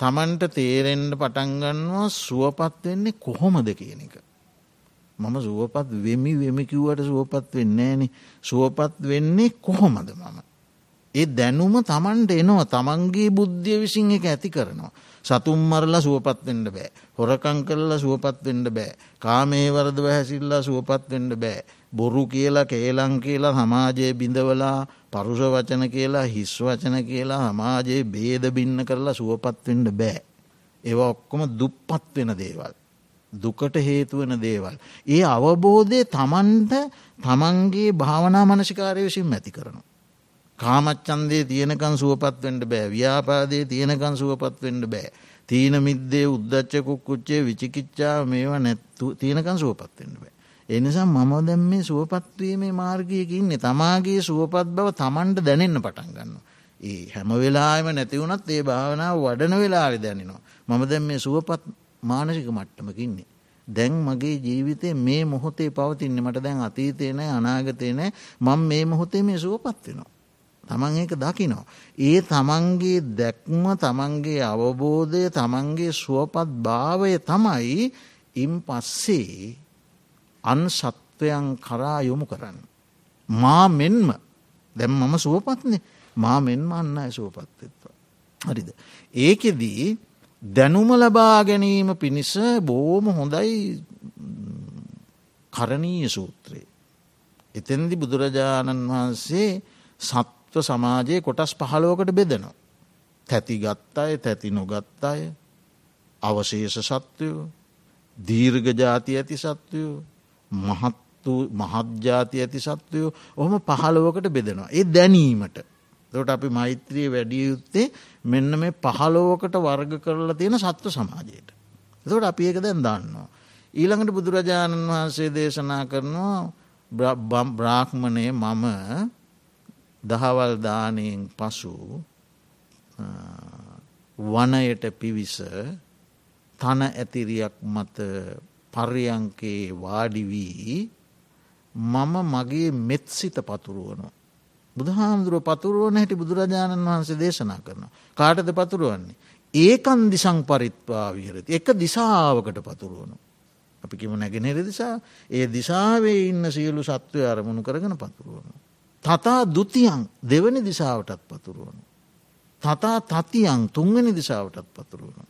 [SPEAKER 1] තමන්ට තේරෙන්ඩ පටන්ගන්නවා සුවපත් වෙන්නේ කොහොමද කියන එක. මම සුවපත් වෙමි වෙමිකිව්වට සුවපත් වෙන්නේ ෑන සුවපත් වෙන්නේ කොහොමද මම. ඒ දැනුම තමන්ට එනවා තමන්ගේ බුද්ධිය විසින් එක ඇති කරනවා. සතුම් මරලා සුවපත්වෙන්ට බෑ. හොරකං කරලා සුවපත්වෙන්ට බෑ. කාමේ වරද හැසිල්ලා සුවපත්වෙන්ට බෑ. බොරු කියලා කේලං කියලා සමාජයේ බිඳවලා පරුෂ වචන කියලා හිස් වචන කියලා සමාජයේ බේද බින්න කරලා සුවපත්වෙන්ට බෑ. ඒවා ඔක්කොම දුප්පත් වෙන දේවල්. දුකට හේතුවන දේවල්. ඒ අවබෝධය තමන්ට තමන්ගේ භාවනා මනසිකාරය විසින් ඇති කරනවා. කාමච්චන්දේ තියෙනකන් සුවපත්වෙන්ට බෑ ව්‍යාපාදේ තියෙනකන් සුවපත්වෙන්ට බෑ. තීන මිද්දේ උද්දච්චකුක් කුච්චේ විචිකිච්චා මේවා නැත්තු තියෙනකන් සුවපත්වෙන්ට බෑ. එනිසා මම දැම් මේ සුවපත්වීමේ මාර්ගයකින්නේ තමාගේ සුවපත් බව තමන්ට දැනෙන්න පටන් ගන්න. ඒ හැම වෙලාම නැතිවුණත් ඒ භාවනාව වඩන වෙලාවෙ දැනෙනවා. මම දැම් මේ සුවපත් මානසික මට්ටමකින්නේ. දැන් මගේ ජීවිතය මේ මොහොතේ පවතින්නේ මට දැන් අතීතයනෑ අනාගතයනෑ මං මේ මොහොතේ මේ සුවපත් වෙනවා. තමන් ඒක දකිනවා. ඒ තමන්ගේ දැක්ම තමන්ගේ අවබෝධය තමන්ගේ සුවපත් භාවය තමයි ඉම් පස්සේ අන් සත්වයන් කරා යොමු කරන්න. මා මෙන්ම දැම් මම සුවපත්නේ මා මෙන්ම අන්න අය සුවපත්වෙත්වා. හරිද. ඒකෙදී දැනුම ලබා ගැනීම පිණිස බෝම හොඳයි කරණීය සූත්‍රයේ. එතැන්දි බුදුරජාණන් වහන්සේ සත් සත්ව සමාජයේ කොටස් පහලෝකට බෙදනවා. තැති ගත්තාය තැති නොගත් අය අවශේෂ සත්වයෝ දීර්ඝ ජාති ඇති සත්වයෝ මහත්තු මහත්ජාති ඇති සත්වයෝ ඔහොම පහලෝකට බෙදෙනවා. ඒ දැනීමට තොට අපි මෛත්‍රී වැඩිය යුත්තේ මෙන්න මේ පහලෝකට වර්ග කරලා තියෙන සත්ව සමාජයට. තොට අපි ඒක දැන් දන්නවා. ඊළඟට බුදුරජාණන් වහන්සේ දේශනා කරනවා බ්‍රාහ්මණය මම දහවල් දානයෙන් පසු වනයට පිවිස තන ඇතිරියක් මත පර්යංකේ වාඩිවී මම මගේ මෙත් සිත පතුරුවනු. බුදුහාමුදුරුව පතුරුවන හැටි බුදුරජාණන් වහන්සේ දේශනා කරන. කාටද පතුරුවන්නේ. ඒකන් දිසං පරිත්වා විහරති. එක දිසාාවකට පතුරුවනු. අපි කිම නැගෙනෙර දිසා ඒ දිසාවේ ඉන්න සියලු සත්වය අරමුණු කරගෙන පතුරුවනු. තතා දුතියන් දෙවනි දිසාවටත් පතුරුවනු. තතා තතියන් තුන්වැනි දිසාවටත් පතුරුවනු.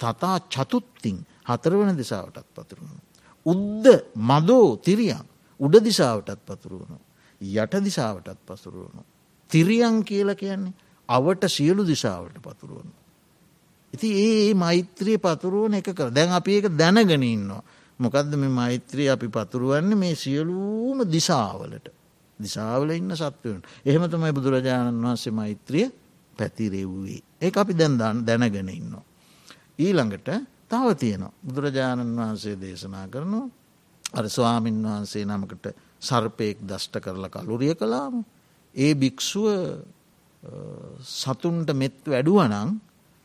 [SPEAKER 1] තතා චතුත්තිං හතරවන දිසාවටත් පතුරුවනු. උද්ද මදෝ තිරියන් උඩ දිසාවටත් පතුරුවනු. යට දිසාවටත් පසුරුවනු. තිරියන් කියල කියන්නේ අවට සියලු දිසාවට පතුරුවනු. ඉති ඒ මෛත්‍රයේ පතුරුවන එක කර දැන් අපි ඒක දැනගෙනන්නවා. මොකක්ද මේ මෛත්‍රී අපි පතුරුවන්නේ මේ සියලූම දිසාවලට. දිසාවල ඉන්න සත්වයන්. එහෙම තමයි බුදුරජාණන් වහන්සේ මෛත්‍රිය පැතිරෙව්වේ. ඒ අපි දැන්දන් දැනගෙන ඉන්නවා. ඊළඟට තව තියෙනවා. බුදුරජාණන් වහන්සේ දේශනා කරනවා අර ස්වාමීන් වහන්සේ නමකට සර්පයෙක් දෂ්ට කරලා කලුරිය කලාම. ඒ භික්‍ෂුව සතුන්ට මෙත් වැඩුවනං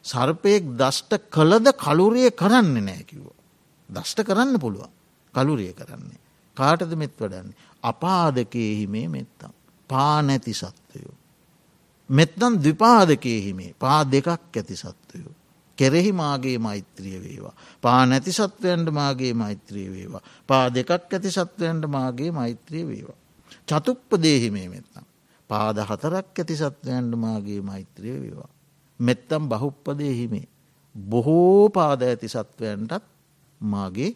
[SPEAKER 1] සර්පයෙක් දෂ්ට කළද කලුරිය කරන්න නෑකිව්ව. දෂ්ට කරන්න පුළුවන් කලුරිය කරන්නේ. කාටද මෙත් වඩන්නේ. අපාදකයෙහිමේ මෙත්තම්. පා නැති සත්වයෝ. මෙත්තන් ද්විපාදකයෙහිමේ පා දෙකක් ඇති සත්වයෝ. කෙරෙහි මාගේ මෛත්‍රිය වේවා. පා නැති සත්වයන්ට මාගේ මෛත්‍රී වේවා. පා දෙකක් ඇති සත්වයන්ට මාගේ මෛත්‍රිය වේවා. චතුප්ප දේහිමේ මෙත්තම්. පාද හතරක් ඇති සත්වයන්ට මාගේ මෛත්‍රිය වේවා. මෙත්තම් බහුප්පදේහිමේ. බොහෝ පාද ඇති සත්වයන්ටත් මාගේ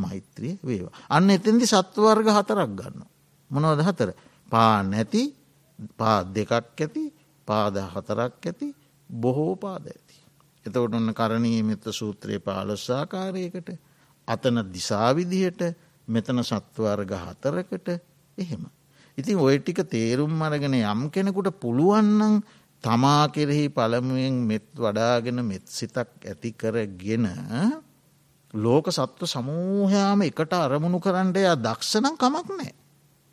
[SPEAKER 1] මෛත්‍රිය වේවා. අන්න එතෙන්දි සත්වවර්ග හතරක් ගන්න. මොනවද හතර. පා නැති පා දෙකක් ඇති පාද හතරක් ඇති බොහෝ පාද ඇති. එතවට ඔන්න කරණී මෙත සූත්‍රයේ පාලොස්සාකාරයකට අතන දිසාවිදිහට මෙතන සත්වර්ග හතරකට එහෙම. ඉතින් ඔය ටික තේරුම් අරගෙන යම් කෙනෙකුට පුළුවන්නන් තමා කෙරෙහි පළමුුවෙන් මෙත් වඩාගෙන මෙත් සිතක් ඇති කරගෙන ලෝක සත්ව සමූහයාම එකට අරමුණු කරන්නට එයා දක්ෂනම් කමක් නෑ.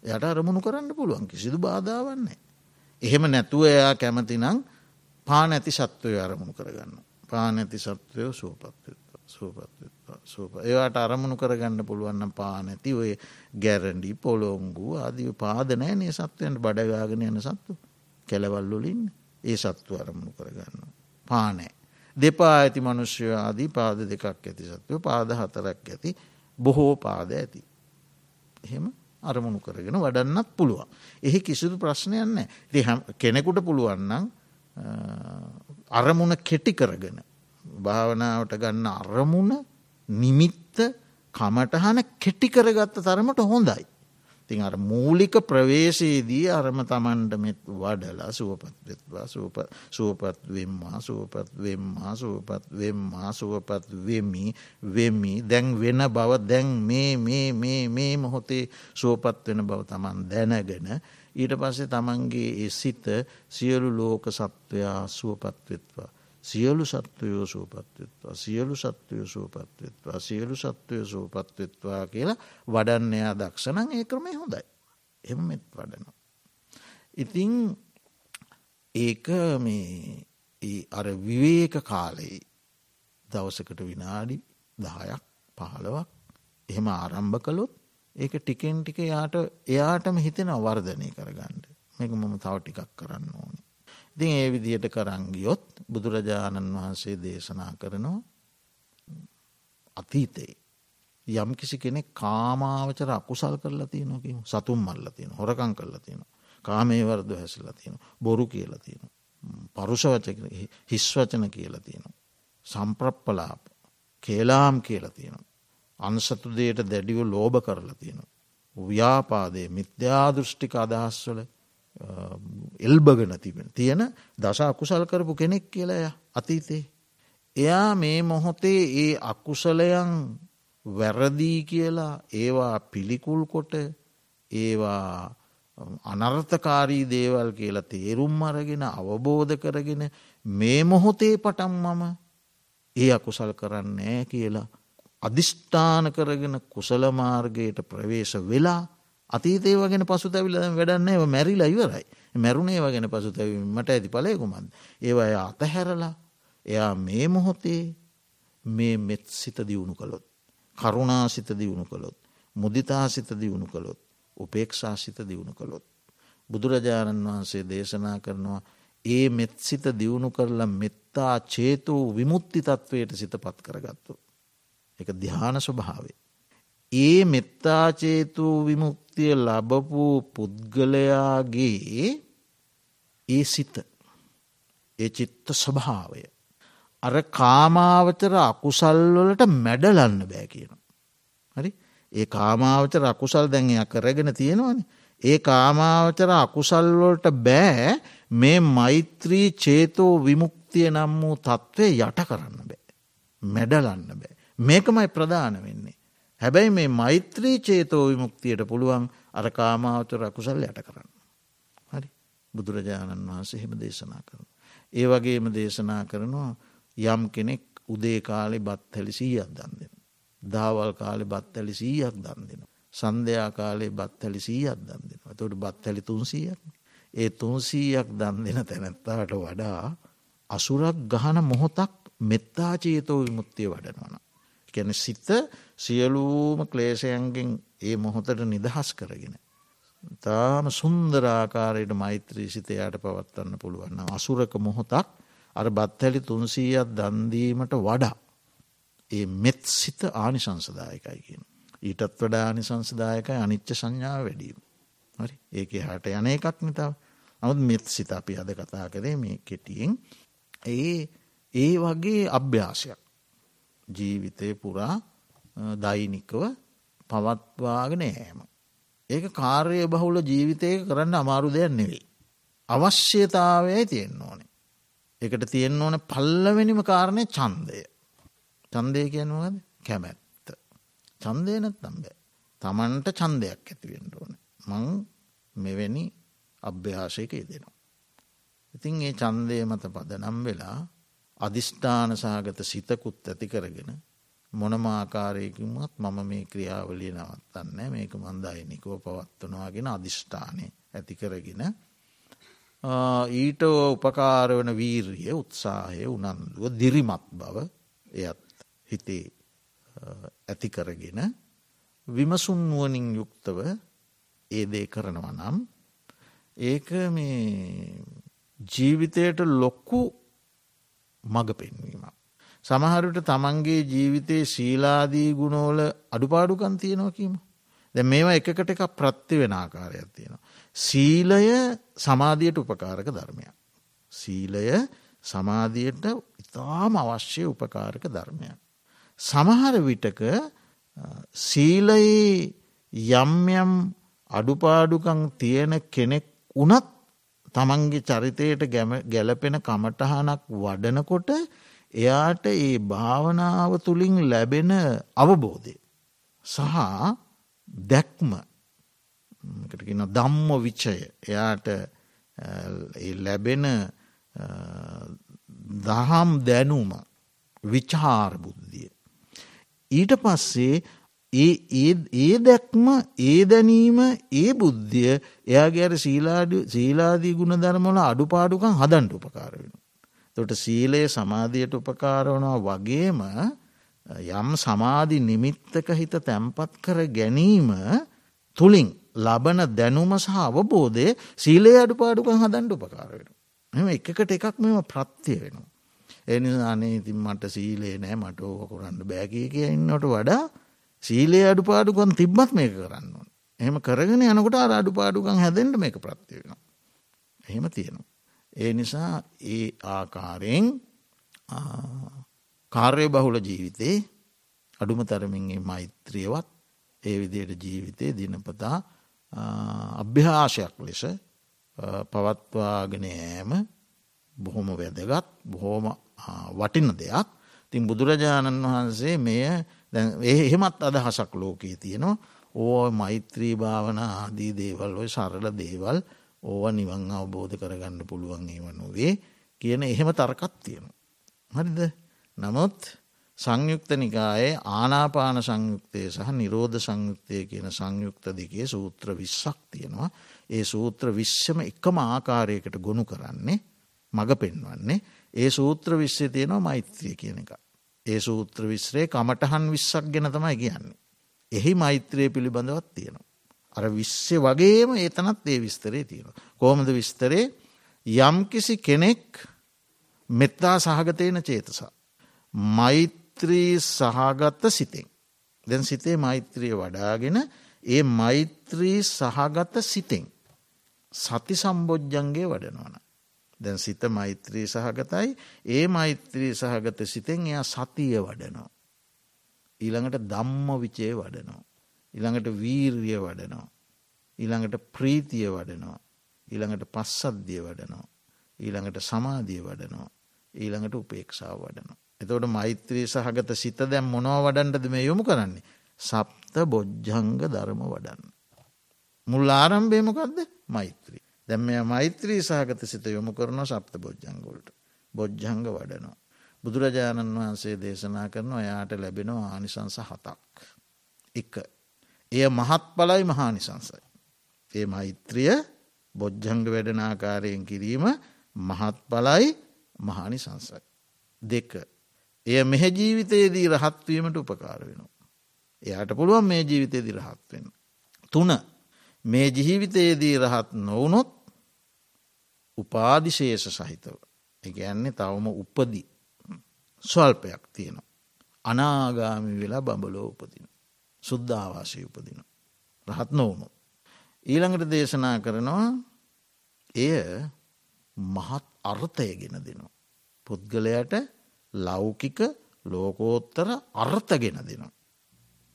[SPEAKER 1] යට අරමුණු කරන්න පුළුවන් කිසිදු බාධාවන්නේ. එහෙම නැතුව එයා කැමතිනං පා නැති සත්වය අරමුණු කරගන්න. පානැති සත්වයෝ සූපත්ත්වා සූපත්ත්වා සූප ඒවාට අරමුණු කරගන්න පුළුවන්න පානැති ඔය ගැරඩි පොළොංගු අධි පාදනෑ නේ සත්වයන්ට බඩගාගෙන යන සත්තු කෙලවල්ලුලින් ඒ සත්තු අරමුණු කරගන්න. පානෑ. දෙපා ඇති මනුෂ්‍ය ආදී පාද දෙකක් ඇති සත්වය පාද හතරක් ඇති බොහෝ පාද ඇති. එහෙම අරමුණු කරගෙන වඩන්නත් පුළුවන්. එහි කිසිදු ප්‍රශ්නයන්න කෙනෙකුට පුළුවන්නම් අරමුණ කෙටි කරගෙන භාවනාවට ගන්න අරමුණ නිමිත්ත කමටහන කෙටි කරගත්ත තරමට හොඳයි. තින් අර මූලික ප්‍රවේශයේදී අරම තමන්ට මෙත් වඩලා සුවපත්වෙත්වා සුවපත් වෙම්මා සුවපත් වෙම්මා සුවපත් වෙම්මා සුවපත් වෙමි වෙමි. දැන් වෙන බව දැන් මේ මේ මේ මේ මොහොතේ සුවපත් වෙන බව තමන් දැනගෙන ඊට පස්සේ තමන්ගේ ඒ සිත සියලු ලෝක සත්වයා සුවපත්වෙත්වා සියලු සත්වයෝ සූපත්වෙත්වා සියලු සත්වය සූපත්වෙත්වා සියලු සත්වය සූපත්වෙත්වා කියලා වඩන්නයා දක්ෂණං ඒ ක්‍රමය හොඳයි. එමෙත් වඩනවා. ඉතිං ඒක මේ අර විවේක කාලයේ දවසකට විනාඩි දහයක් පහළවක් එහෙම ආරම්භ කළොත් ඒක ටිකෙන් ටික යාට එයාටම හිතෙන අවර්ධනය කරගන්නඩ මේක මම තව ටිකක් කරන්න ඕනි. ඉතින් ඒ විදියට කරංගියොත් බුදුරජාණන් වහන්සේ දේශනා කරනවා අතීතයේ යම් කිසි කෙනෙක් කාමාවචර අකුසල් කරලා තියනොකින් සතුම් මල්ල තියෙන හොරකං කරලා තියෙන කාමේවර්ද හැසල්ලා තියෙන බොරු කියලා තියෙන පරුෂවච හිස්වචන කියලා තියෙන සම්ප්‍රප්පලාප කේලාම් කියලා තියෙන අන්සතු දේට දැඩිව ලෝභ කරලා තියෙන ව්‍යාපාදය මිත්‍යාදෘෂ්ටික අදහස්වල එල්බගෙන තිබෙන තියෙන දස අකුසල් කරපු කෙනෙක් කියලය අතීතේ. එයා මේ මොහොතේ ඒ අකුසලයන් වැරදී කියලා ඒවා පිළිකුල් කොට ඒවා අනර්ථකාරී දේවල් කියලා තේරුම් අරගෙන අවබෝධ කරගෙන මේ මොහොතේ පටම් මම ඒ අකුසල් කරන්නේ කියලා අධිෂ්ඨාන කරගෙන කුසල මාර්ගයට ප්‍රවේශ වෙලා අතීතේ වගෙන පසු තැවිල වැඩන්න ඒව මැරිලා ඉවරයි මැරුණේ වගෙන පසු තැවීමට ඇති පලයකුමන්ද. ඒවය අතහැරලා එයා මේ මොහොතේ මේ මෙත් සිත දියුණු කළොත්. කරුණාසිත දියුණු කළොත්. මුදිතාසිත දියුණු කළොත්. උපේක්ෂාසිත දියුණු කළොත්. බුදුරජාණන් වහන්සේ දේශනා කරනවා ඒ මෙත්සිත දියුණු කරලා මෙත්තා චේතූ විමුත්ති තත්වයට සිත පත් කරගත්තු. එක දිහාන ස්වභාවේ. ඒ මෙත්තාචේතු විමුක්තිය ලබපු පුද්ගලයාගේ ඒ සිත ඒ චිත්ත ස්වභාවය. අර කාමාවචර අකුසල්වලට මැඩලන්න බෑ කියන. හරි ඒ කාමාවචර අකුසල් දැන්ය කරගෙන තියෙනවන. ඒ කාමාවචර අකුසල්වලට බෑ මේ මෛත්‍රී චේතෝ විමුක්තිය නම් වූ තත්ත්වය යට කරන්න බෑ. මැඩලන්න බෑ. මේකමයි ප්‍රධාන වෙන්නේ. හැබැයි මේ මෛත්‍රී චේතෝ විමුක්තියට පුළුවන් අර කාමාවචර අකුසල් යට කරන්න. හරි බුදුරජාණන් වහන්සේ හෙම දේශනා කරන. ඒ වගේම දේශනා කරනවා යම් කෙනෙක් උදේ කාලෙ බත් හැලි සීයක් දන් දෙෙන. දාවල් කාලෙ බත් ඇලි සීයක් දන් දෙෙන. සන්ධයා කාලේ බත් හැලි සීයක් දන් දෙෙන. තොට බත් හැලි තුන්සීයක්. ඒ තුන්සීයක් දන් දෙන තැනැත්තාට වඩා අසුරක් ගහන මොහොතක් මෙත්තාචේතෝ විමුත්තිය වඩනවන. කැන සිත සියලූම ක්ලේෂයන්ගෙන් ඒ මොහොතට නිදහස් කරගෙන. තාම සුන්දරාකාරයට මෛත්‍රී සිතයාට පවත්වන්න පුළුවන්න. අසුරක මොහොතක් අර බත්හැලි තුන්සීයක් දන්දීමට වඩා. ඒ මෙත් සිත ආනිසංසදායකයි කියන. ඊටත් වඩා ආනිසංසදායකයි අනිච්ච සංඥාව වැඩීම. හරි ඒක හට යන එකක් නිතාව නමුත් මෙත් සිත අපි අද කතා කරේ මේ කෙටියෙන් ඒ ඒ වගේ අභ්‍යාසයක් ජීවිතය පුරා දෛනිකව පවත්වාගෙන යෑම. ඒක කාර්ය බහුල ජීවිතය කරන්න අමාරු දෙයක් නෙවෙයි. අවශ්‍යතාවයයි තියෙන්න්න ඕනේ. එකට තියෙන්න්න ඕන පල්ලවෙනිම කාරණය චන්දය. චන්දය කියනුවද කැමැත්ත. චන්දයනත් තම්බෑ. තමන්ට චන්දයක් ඇතිවෙන්ට ඕන. මං මෙවැනි අභ්‍යාශයක දෙනවා. ඉතින් ඒ චන්දය මත පද නම් වෙලා අධිෂ්ඨාන සහගත සිතකුත් ඇති කරගෙන මොනමාකාරයකින්මත් මම මේ ක්‍රියාවලිය නවත්තන්න මේක මන්දායිනිකව පවත්වනවාගෙන අධිෂ්ඨානය ඇති කරගෙන ඊට උපකාර වන වීර්ය උත්සාහය උනන්දුව දිරිමත් බව එයත් හිතේ ඇති කරගෙන විමසුන්නුවනින් යුක්තව ඒදේ කරනවා නම් ඒක මේ ජීවිතයට ලොක්කු මඟ පෙන්වීමක්. සමහරට තමන්ගේ ජීවිතයේ ශීලාදී ගුණෝල අඩුපාඩුකන් තියෙනවා කීම. දැ මේවා එකකට එක ප්‍රත්ති වෙන ආකාරයක් තියෙනවා. සීලය සමාධියට උපකාරක ධර්මයක්. සීලය සමාධියට ඉතාම අවශ්‍ය උපකාරක ධර්මයක්. සමහර විටක සීලයේ යම් යම් අඩුපාඩුකං තියෙන කෙනෙක් වනත් තමන්ගේ චරිතයට ගැලපෙන කමටහනක් වඩනකොට එයාට ඒ භාවනාව තුළින් ලැබෙන අවබෝධය සහ දැක්ම දම්ම විච්චය එයාට ලැබෙන දහම් දැනුම විචාර බුද්ධිය. ඊට පස්සේ ඒ දැක්ම ඒ දැනීම ඒ බුද්ධිය එයාගේ අර සීලාදී ගුණ ධර්මල අඩුපාඩුකන් හදන්ට උපකාර වෙන. තොට සීලය සමාධයට උපකාරවනවා වගේම යම් සමාධි නිමිත්තක හිත තැම්පත් කර ගැනීම තුළින් ලබන දැනුම සහ අවබෝධය සීලේ අඩුපාඩුකන් හදන්ට උපකාර වෙන. එම එකකට එකක් මෙම ප්‍රත්තිය වෙනවා. එනිසානේ ඉතින් මට සීලේ නෑ මට ඕක කරන්න බෑකී කිය ඉන්නට වඩා සීලේ අඩුපාඩුකන් තිබ්බත් මේක කරන්න ඕන. එහෙම කරගෙන යනකොට අර අඩුපාඩුකන් හැදෙන්ට මේක ප්‍රත්තිවෙනවා. එහෙම තියෙනවා. ඒ නිසා ඒ ආකාරයෙන් කාර්ය බහුල ජීවිතේ අඩුම තරමින්ගේ මෛත්‍රියවත් ඒ විදියට ජීවිතය දිනපතා අභ්‍යාශයක් ලෙස පවත්වාගෙනෑම බොහොම වැදගත් බොහෝම වටින දෙයක්. තින් බුදුරජාණන් වහන්සේ මෙය එහෙමත් අදහසක් ලෝකයේ තියෙනවා. ඕ මෛත්‍රී භාවන ආදී දේවල් ඔය සරල දේවල් ඕව නිවන් අවබෝධ කරගන්න පුළුවන් ඒව නොවේ කියන එහෙම තරකත් තියෙනවා. හරිද නමුත් සංයුක්ත නිකායේ ආනාපාන සංයුක්තය සහ නිරෝධ සංයුක්තය කියන සංයුක්ත දෙකේ සූත්‍ර විශ්සක් තියෙනවා. ඒ සූත්‍ර විශ්ෂම එකම ආකාරයකට ගොුණු කරන්නේ මඟ පෙන්වන්නේ ඒ සූත්‍ර විශ්්‍ය තියෙනවා මෛත්‍රිය කියන එක. ඒ සූත්‍ර විශ්‍රේ කමටහන් විශ්සක් ගැන තමයි කියන්නේ. එහි මෛත්‍රය පිළිබඳවත් තියෙනවා. අර විශ්්‍ය වගේම ඒතනත් ඒ විස්තරේ තියෙනවා. කෝමද විස්තරේ යම්කිසි කෙනෙක් මෙත්තා සහගතයන චේතසා. මෛත්‍රී සහගත්ත සිතෙන්. දැන් සිතේ මෛත්‍රිය වඩාගෙන ඒ මෛත්‍රී සහගත සිතෙන්. සති සම්බෝජ්ජන්ගේ වඩනවන. දැන් සිත මෛත්‍රී සහගතයි ඒ මෛත්‍රී සහගත සිතෙන් එයා සතිය වඩනවා. ඊළඟට දම්ම විචය වඩනවා. ඉළඟට වීර්ය වඩනවා. ඊළඟට ප්‍රීතිය වඩනවා. ඊළඟට පස්සද්ධිය වඩනවා. ඊළඟට සමාධිය වඩනවා. ඊළඟට උපේක්ෂාව වඩනවා. එතවට මෛත්‍රී සහගත සිත දැම් මොනව වඩන්ටද මේ යොමු කරන්නේ. සප්ත බොජ්ජංග ධර්ම වඩන්න. මුල් ආරම්භේමකක්ද මෛත්‍රී. දැම් මෙ මෛත්‍රී සහගත සිත යොමු කරන සප්ත බොජ්ජංගොලට බොජ්ජංග වඩනවා. බුදුරජාණන් වහන්සේ දේශනා කරන ඔයාට ලැබෙනවා ආනිසංස හතක්. එක. එය මහත් පලයි මහානිසංසයි. ඒ මෛත්‍රිය බොජ්ජංග වැඩනාකාරයෙන් කිරීම මහත් පලයි මහානිසංසයි. දෙක. එය මෙහ ජීවිතයේදී රහත්වීමට උපකාර වෙනවා. එයාට පුළුවන් මේ ජීවිතයේදී රහත්වෙන්. තුන මේ ජීවිතයේදී රහත් නොවනොත් උපාදිශේෂ සහිතව. එකන්නේ තවම උපදි ස්වල්පයක් තියෙනවා. අනාගාමි වෙලා බඹලෝ උපදින. සුද්ධාවාසය උපදින. රහත් නොවුණු. ඊළඟට දේශනා කරනවා එය මහත් අර්ථය ගෙන දෙනවා. පුද්ගලයට ලෞකික ලෝකෝත්තර අර්ථගෙන දෙනවා.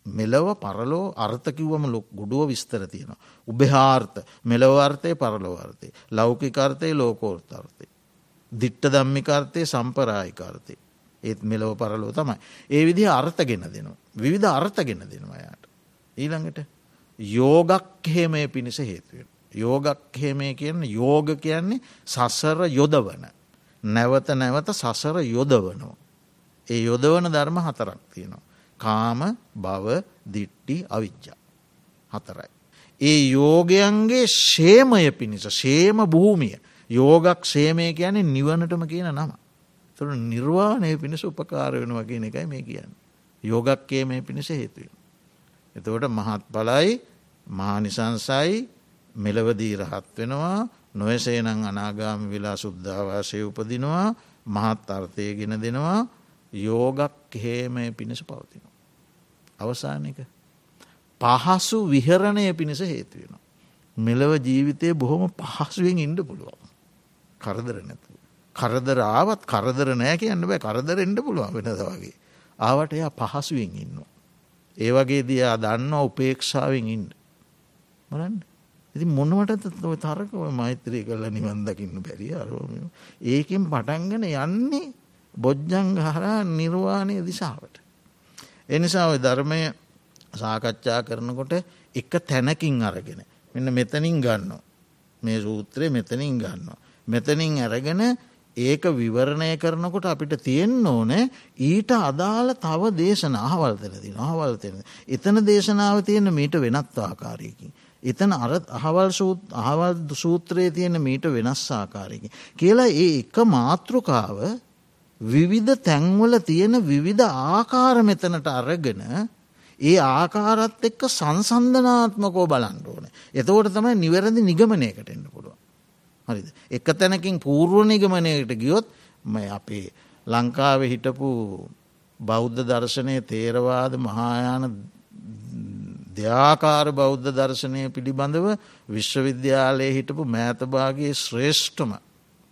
[SPEAKER 1] මෙලව පරලෝ අර්ථකිවම ලොක් ගොඩුව විස්තර තියෙනවා. උබහාර්ථ මෙලවර්ථය පරලෝවර්තය. ලෞකිකර්තය ලෝකෝර්තාර්ථය. දිට්ට දම්මිකර්තය සම්පරායිකාර්තය. ඒත් මෙලව පරලෝ තමයි. ඒ විදි අර්ථගෙන දෙනවා. විවිධ අර්ථගෙන දෙනවා යායට. ඊළඟට යෝගක්හෙමය පිණිස හේතුවෙන්. යෝගක්හෙමය කියන්න යෝග කියන්නේ සසර යොදවන. නැවත නැවත සසර යොදවනවා. ඒ යොදවන ධර්ම හතරක් තියෙනවා. කාම බව දිට්ටි අවිච්චා. හතරයි. ඒ යෝගයන්ගේ ශේමය පිණිස ශේම භූමිය යෝගක් සේමය කියන්නේ නිවනටම කියන නම. තුර නිර්වාණය පිණිස උපකාර වෙනවා කියන එකයි මේ කියන්න. යෝගක්කේ මේ පිණිස හේතුවෙන. එතවට මහත් බලයි මානිසංසයි මෙලවදී රහත් වෙනවා නොයසේනං අනාගාම වෙලා සුද්ධවාසය උපදිනවා මහත් අර්ථය ගෙන දෙනවා යෝගක් හේමය පිණිස පවතින. අවසානක පහසු විහරණය පිණිස හේතුවෙන. මෙලව ජීවිතය බොහොම පහසුවෙන් ඉන්ඩ පුළුවන්. කරදර නැතු. කරදර ආවත් කරදර නෑ කියන්න බෑ කරදර එන්ඩ පුළුවන් වෙනදවාගේ. ආවට එයා පහසුවෙන් ඉන්න. ඒවගේ දයා දන්න උපේක්ෂාවෙන් ඉන්න. බලන්න. ඉති මොනවට තරකව මෛත්‍රී කල නිවන්දකින්න බැරි අරෝම ඒකින් පටන්ගෙන යන්නේ බොජ්ජං හරා නිර්වාණය දිසාවට. එනිසා ඔය ධර්මය සාකච්ඡා කරනකොට එක තැනකින් අරගෙන මෙන්න මෙතනින් ගන්න. මේ සූත්‍රය මෙතනින් ගන්න. මෙතනින් ඇරගෙන ඒක විවරණය කරනකොට අපිට තියෙන් ඕනෑ ඊට අදාළ තව දේශන අහවල්තලති අහවල්තෙන. එතන දේශනාව තියෙන මීට වෙනත් ආකාරයකින්. එතන අර අහවල් අහවල් සූත්‍රයේ තියෙන මීට වෙනස් ආකාරයකින්. කියලා ඒ එක මාතෘකාව විවිධ තැන්වල තියෙන විවිධ ආකාර මෙතනට අරගෙන ඒ ආකාරත් එක්ක සංසන්ධනාත්මකෝ බලන්න ඕන. එතවට තමයි නිවැරදි නිගමනයකට එන්න පුළුව. හරිද. එක තැනකින් පූර්ව නිගමනයකට ගියොත් ම අපේ ලංකාව හිටපු බෞද්ධ දර්ශනය තේරවාද මහායාන දෙයාකාර බෞද්ධ දර්ශනය පිළිබඳව විශ්වවිද්‍යාලයේ හිටපු මෑතභාගේ ශ්‍රේෂ්ඨම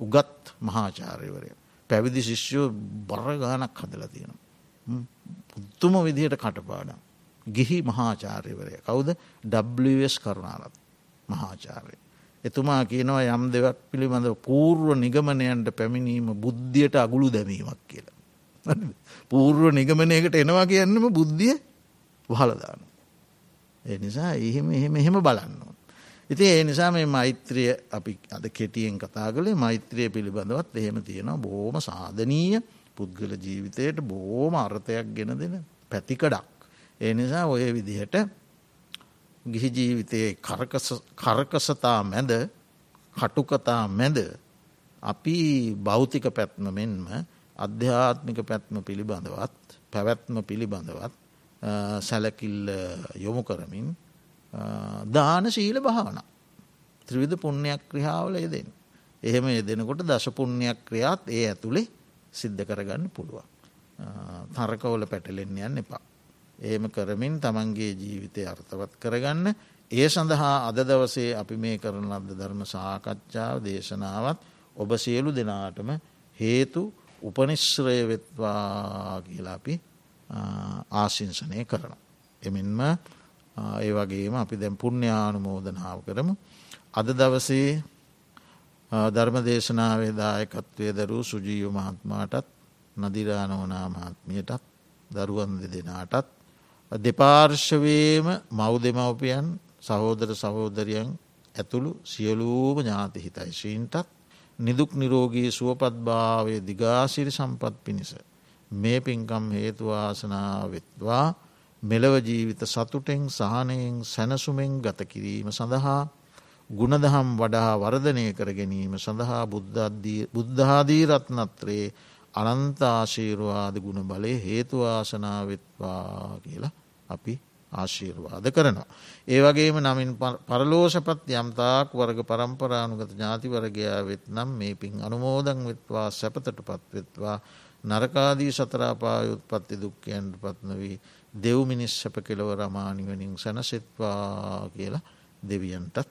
[SPEAKER 1] උගත් මහාචාරයවරය. පැවිදි ශිෂ්‍යෝ බරගානක් හදල තියෙන. පුත්තුම විදිහට කටපාඩම්. ගිහි මහාචාර්යවරය කවුද ඩස් කරුණාරත් මහාචාරය. එතුමා කියනවා යම් දෙවක් පිළිබඳ පූර්ව නිගමනයන්ට පැමිණීම බුද්ධියට අගුළු දැමීමක් කියලා. පූර්ව නිගමනයකට එනවා කියන්නම බුද්ධිය වහලදාන. ඒ නිසා එහෙම එහෙම එහෙම බලන්න. ඉති ඒ නිසා මේ මෛත්‍රිය අපි අද කෙටියෙන් කතා කළේ මෛත්‍රිය පිළිබඳවත් එහෙම තියෙනවා බෝම සාධනීය පුද්ගල ජීවිතයට බෝම අර්ථයක් ගෙන දෙන පැතිකඩක්. ඒ නිසා ඔය විදිහට ගිහි ජීවිතයේ කරකසතා මැද කටුකතා මැද අපි භෞතික පැත්ම මෙන්ම අධ්‍යාත්මික පැත්ම පිළිබඳවත් පැවැත්ම පිළිබඳවත් සැලකිල්ල යොමු කරමින් දාන ශීල භාවන ත්‍රවිධ පුුණ්‍යයක් ක්‍රියාවල යෙදෙන්. එහෙම යෙදෙනකොට දශපුුණ්‍යයක් ක්‍රියාත් ඒ ඇතුළේ සිද්ධ කරගන්න පුළුවන්. තර්කවල පැටලෙන්න යන්න එපා. ඒම කරමින් තමන්ගේ ජීවිතය අර්ථවත් කරගන්න ඒ සඳහා අද දවසේ අපි මේ කරන ලද්ද ධර්ම සාකච්ඡාව දේශනාවත් ඔබ සියලු දෙනාටම හේතු උපනිශ්‍රය වෙත්වා කියලා අපි ආශිංසනය කරන. එමෙන්ම ඒ වගේම අපි දැම් පුුණ්‍යානුමෝදනාව කරමු. අද දවසේ ධර්ම දේශනාවේ දායකත්වය දරූ සුජීව මහත්මාටත් නදිරානවනා මහත්මියටත් දරුවන් දෙදෙනාටත් දෙපාර්ශවයේම මව් දෙමවපියන් සහෝදර සහෝදරියන් ඇතුළු සියලූම ඥාති හිතයිශීන්ටත් නිදුක් නිරෝගී සුවපත්භාවය දිගාසිරි සම්පත් පිණිස මේ පින්කම් හේතුවාසනාවෙත්වා මෙලව ජීවිත සතුටෙන් සහනයෙන් සැනසුමෙන් ගත කිරීම සඳහා ගුණදහම් වඩා වර්ධනය කර ගැනීම සඳහා බුද්ධාදී රත්නත්‍රයේ අනන්තාශීරවාද ගුණ බලය හේතුවාසනාවෙත්වා කියලා අපි ආශීර්වාද කරනවා. ඒ වගේම නමින් පරලෝෂපත් යම්තාක් වර්ග පරම්පරානුගත ඥාතිවරගයා වෙත් නම් මේ පින් අනුමෝදන් වෙත්වා සැපතට පත්වෙත්වා නරකාදී සතරාපායුත්පත්ති දුක්කයන්ට පත්නවී දෙව් මිනිස් සැප කෙලව රමානිවනින් සැනසෙත්වා කියලා දෙවියන්ටත්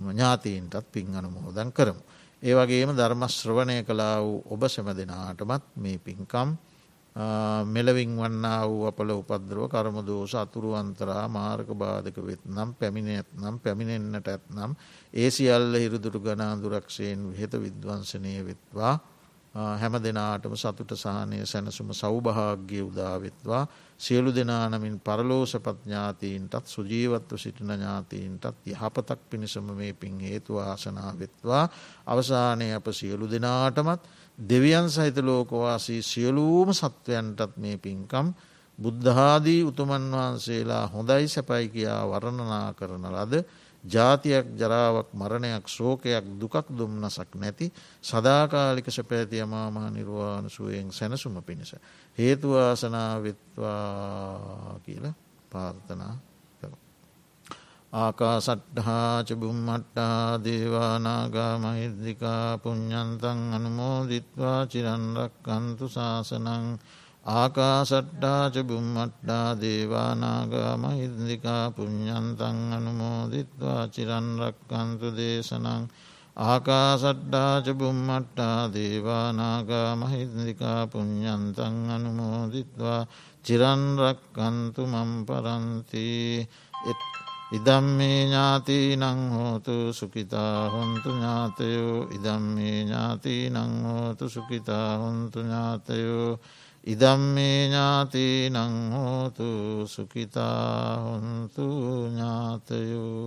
[SPEAKER 1] ඥාතීන්ටත් පින් අනුමෝදන් කරමු. ඒ වගේම ධර්මශ්‍රවණය කලා වූ ඔබ සැම දෙනාටමත් මේ පින්කම් මෙලවින් වන්නා වූ අපල උපද්‍රව කරමදෝස අතුරුවන්තරා මාර්ග බාධක වෙත් නම් පැමිණෙත් නම් පැමිණෙන්න්නට ඇත්නම් ඒ සියල්ල හිරුදුරු ගනාදුරක්ෂයෙන් විහෙත විද්වංසනය වෙත්වා. හැම දෙනාටම සතුට සහනය සැනසුම සෞභාග්‍ය උදාවෙත්වා සියලු දෙනානමින් පරලෝසපත් ඥාතීන්ටත් සුජීවත්ව සිටින ඥාතීන්ටත් යහපතක් පිණිසම මේ පින් හේතු ආසනාවෙත්වා අවසානය අප සියලු දෙනාටමත් දෙවියන් සහිත ලෝකවාසී සියලූම සත්වයන්ටත් මේ පින්කම් බුද්ධාදී උතුමන් වහන්සේලා හොඳයි සැපයි කියා වරණනා කරන ලද ජාතියක් ජරාවක් මරණයක් ශෝකයක් දුකක් දුම්න්නසක් නැති සදාකාලික සැපෑති අමාමා නිර්වාණ සුවයෙන් සැනසුම පිණිස. හේතුවාසනාවිත්වා කියල පාර්ථනා ආකා සට්හා චබුම්මට්ටා දේවානාගා මහිද්දිකා පුඤ්ඥන්තන් අනුමෝදිත්වා චිරන්රක් අන්තු ශාසනං ආකාසට්ටාච බුම්මට්ටා දේවානාගා මහිද්දිකා පුඤ්ඥන්තන් අනුමෝදිත්වා චිරන්රක්කන්තු දේශනං ආකාසට්ටාච බුම්මට්ටා දේවානාගා මහිද්දිකා පුඤ්ඥන්තන් අනුමෝදිත්වා චිරන්රක්කන්තු මම් පරන්ති. ඉදම්මේ ඥාති නංහෝතු සුකිතා හොන්තු ඥාතයෝ. ඉදම්මේ ඥාති නංහෝතු සුකිතා හොන්තු ඥාතයෝ. ඉදම්මේ ඥාති නංහෝතු සුකිතා හොන්තු ඥාතයෝ.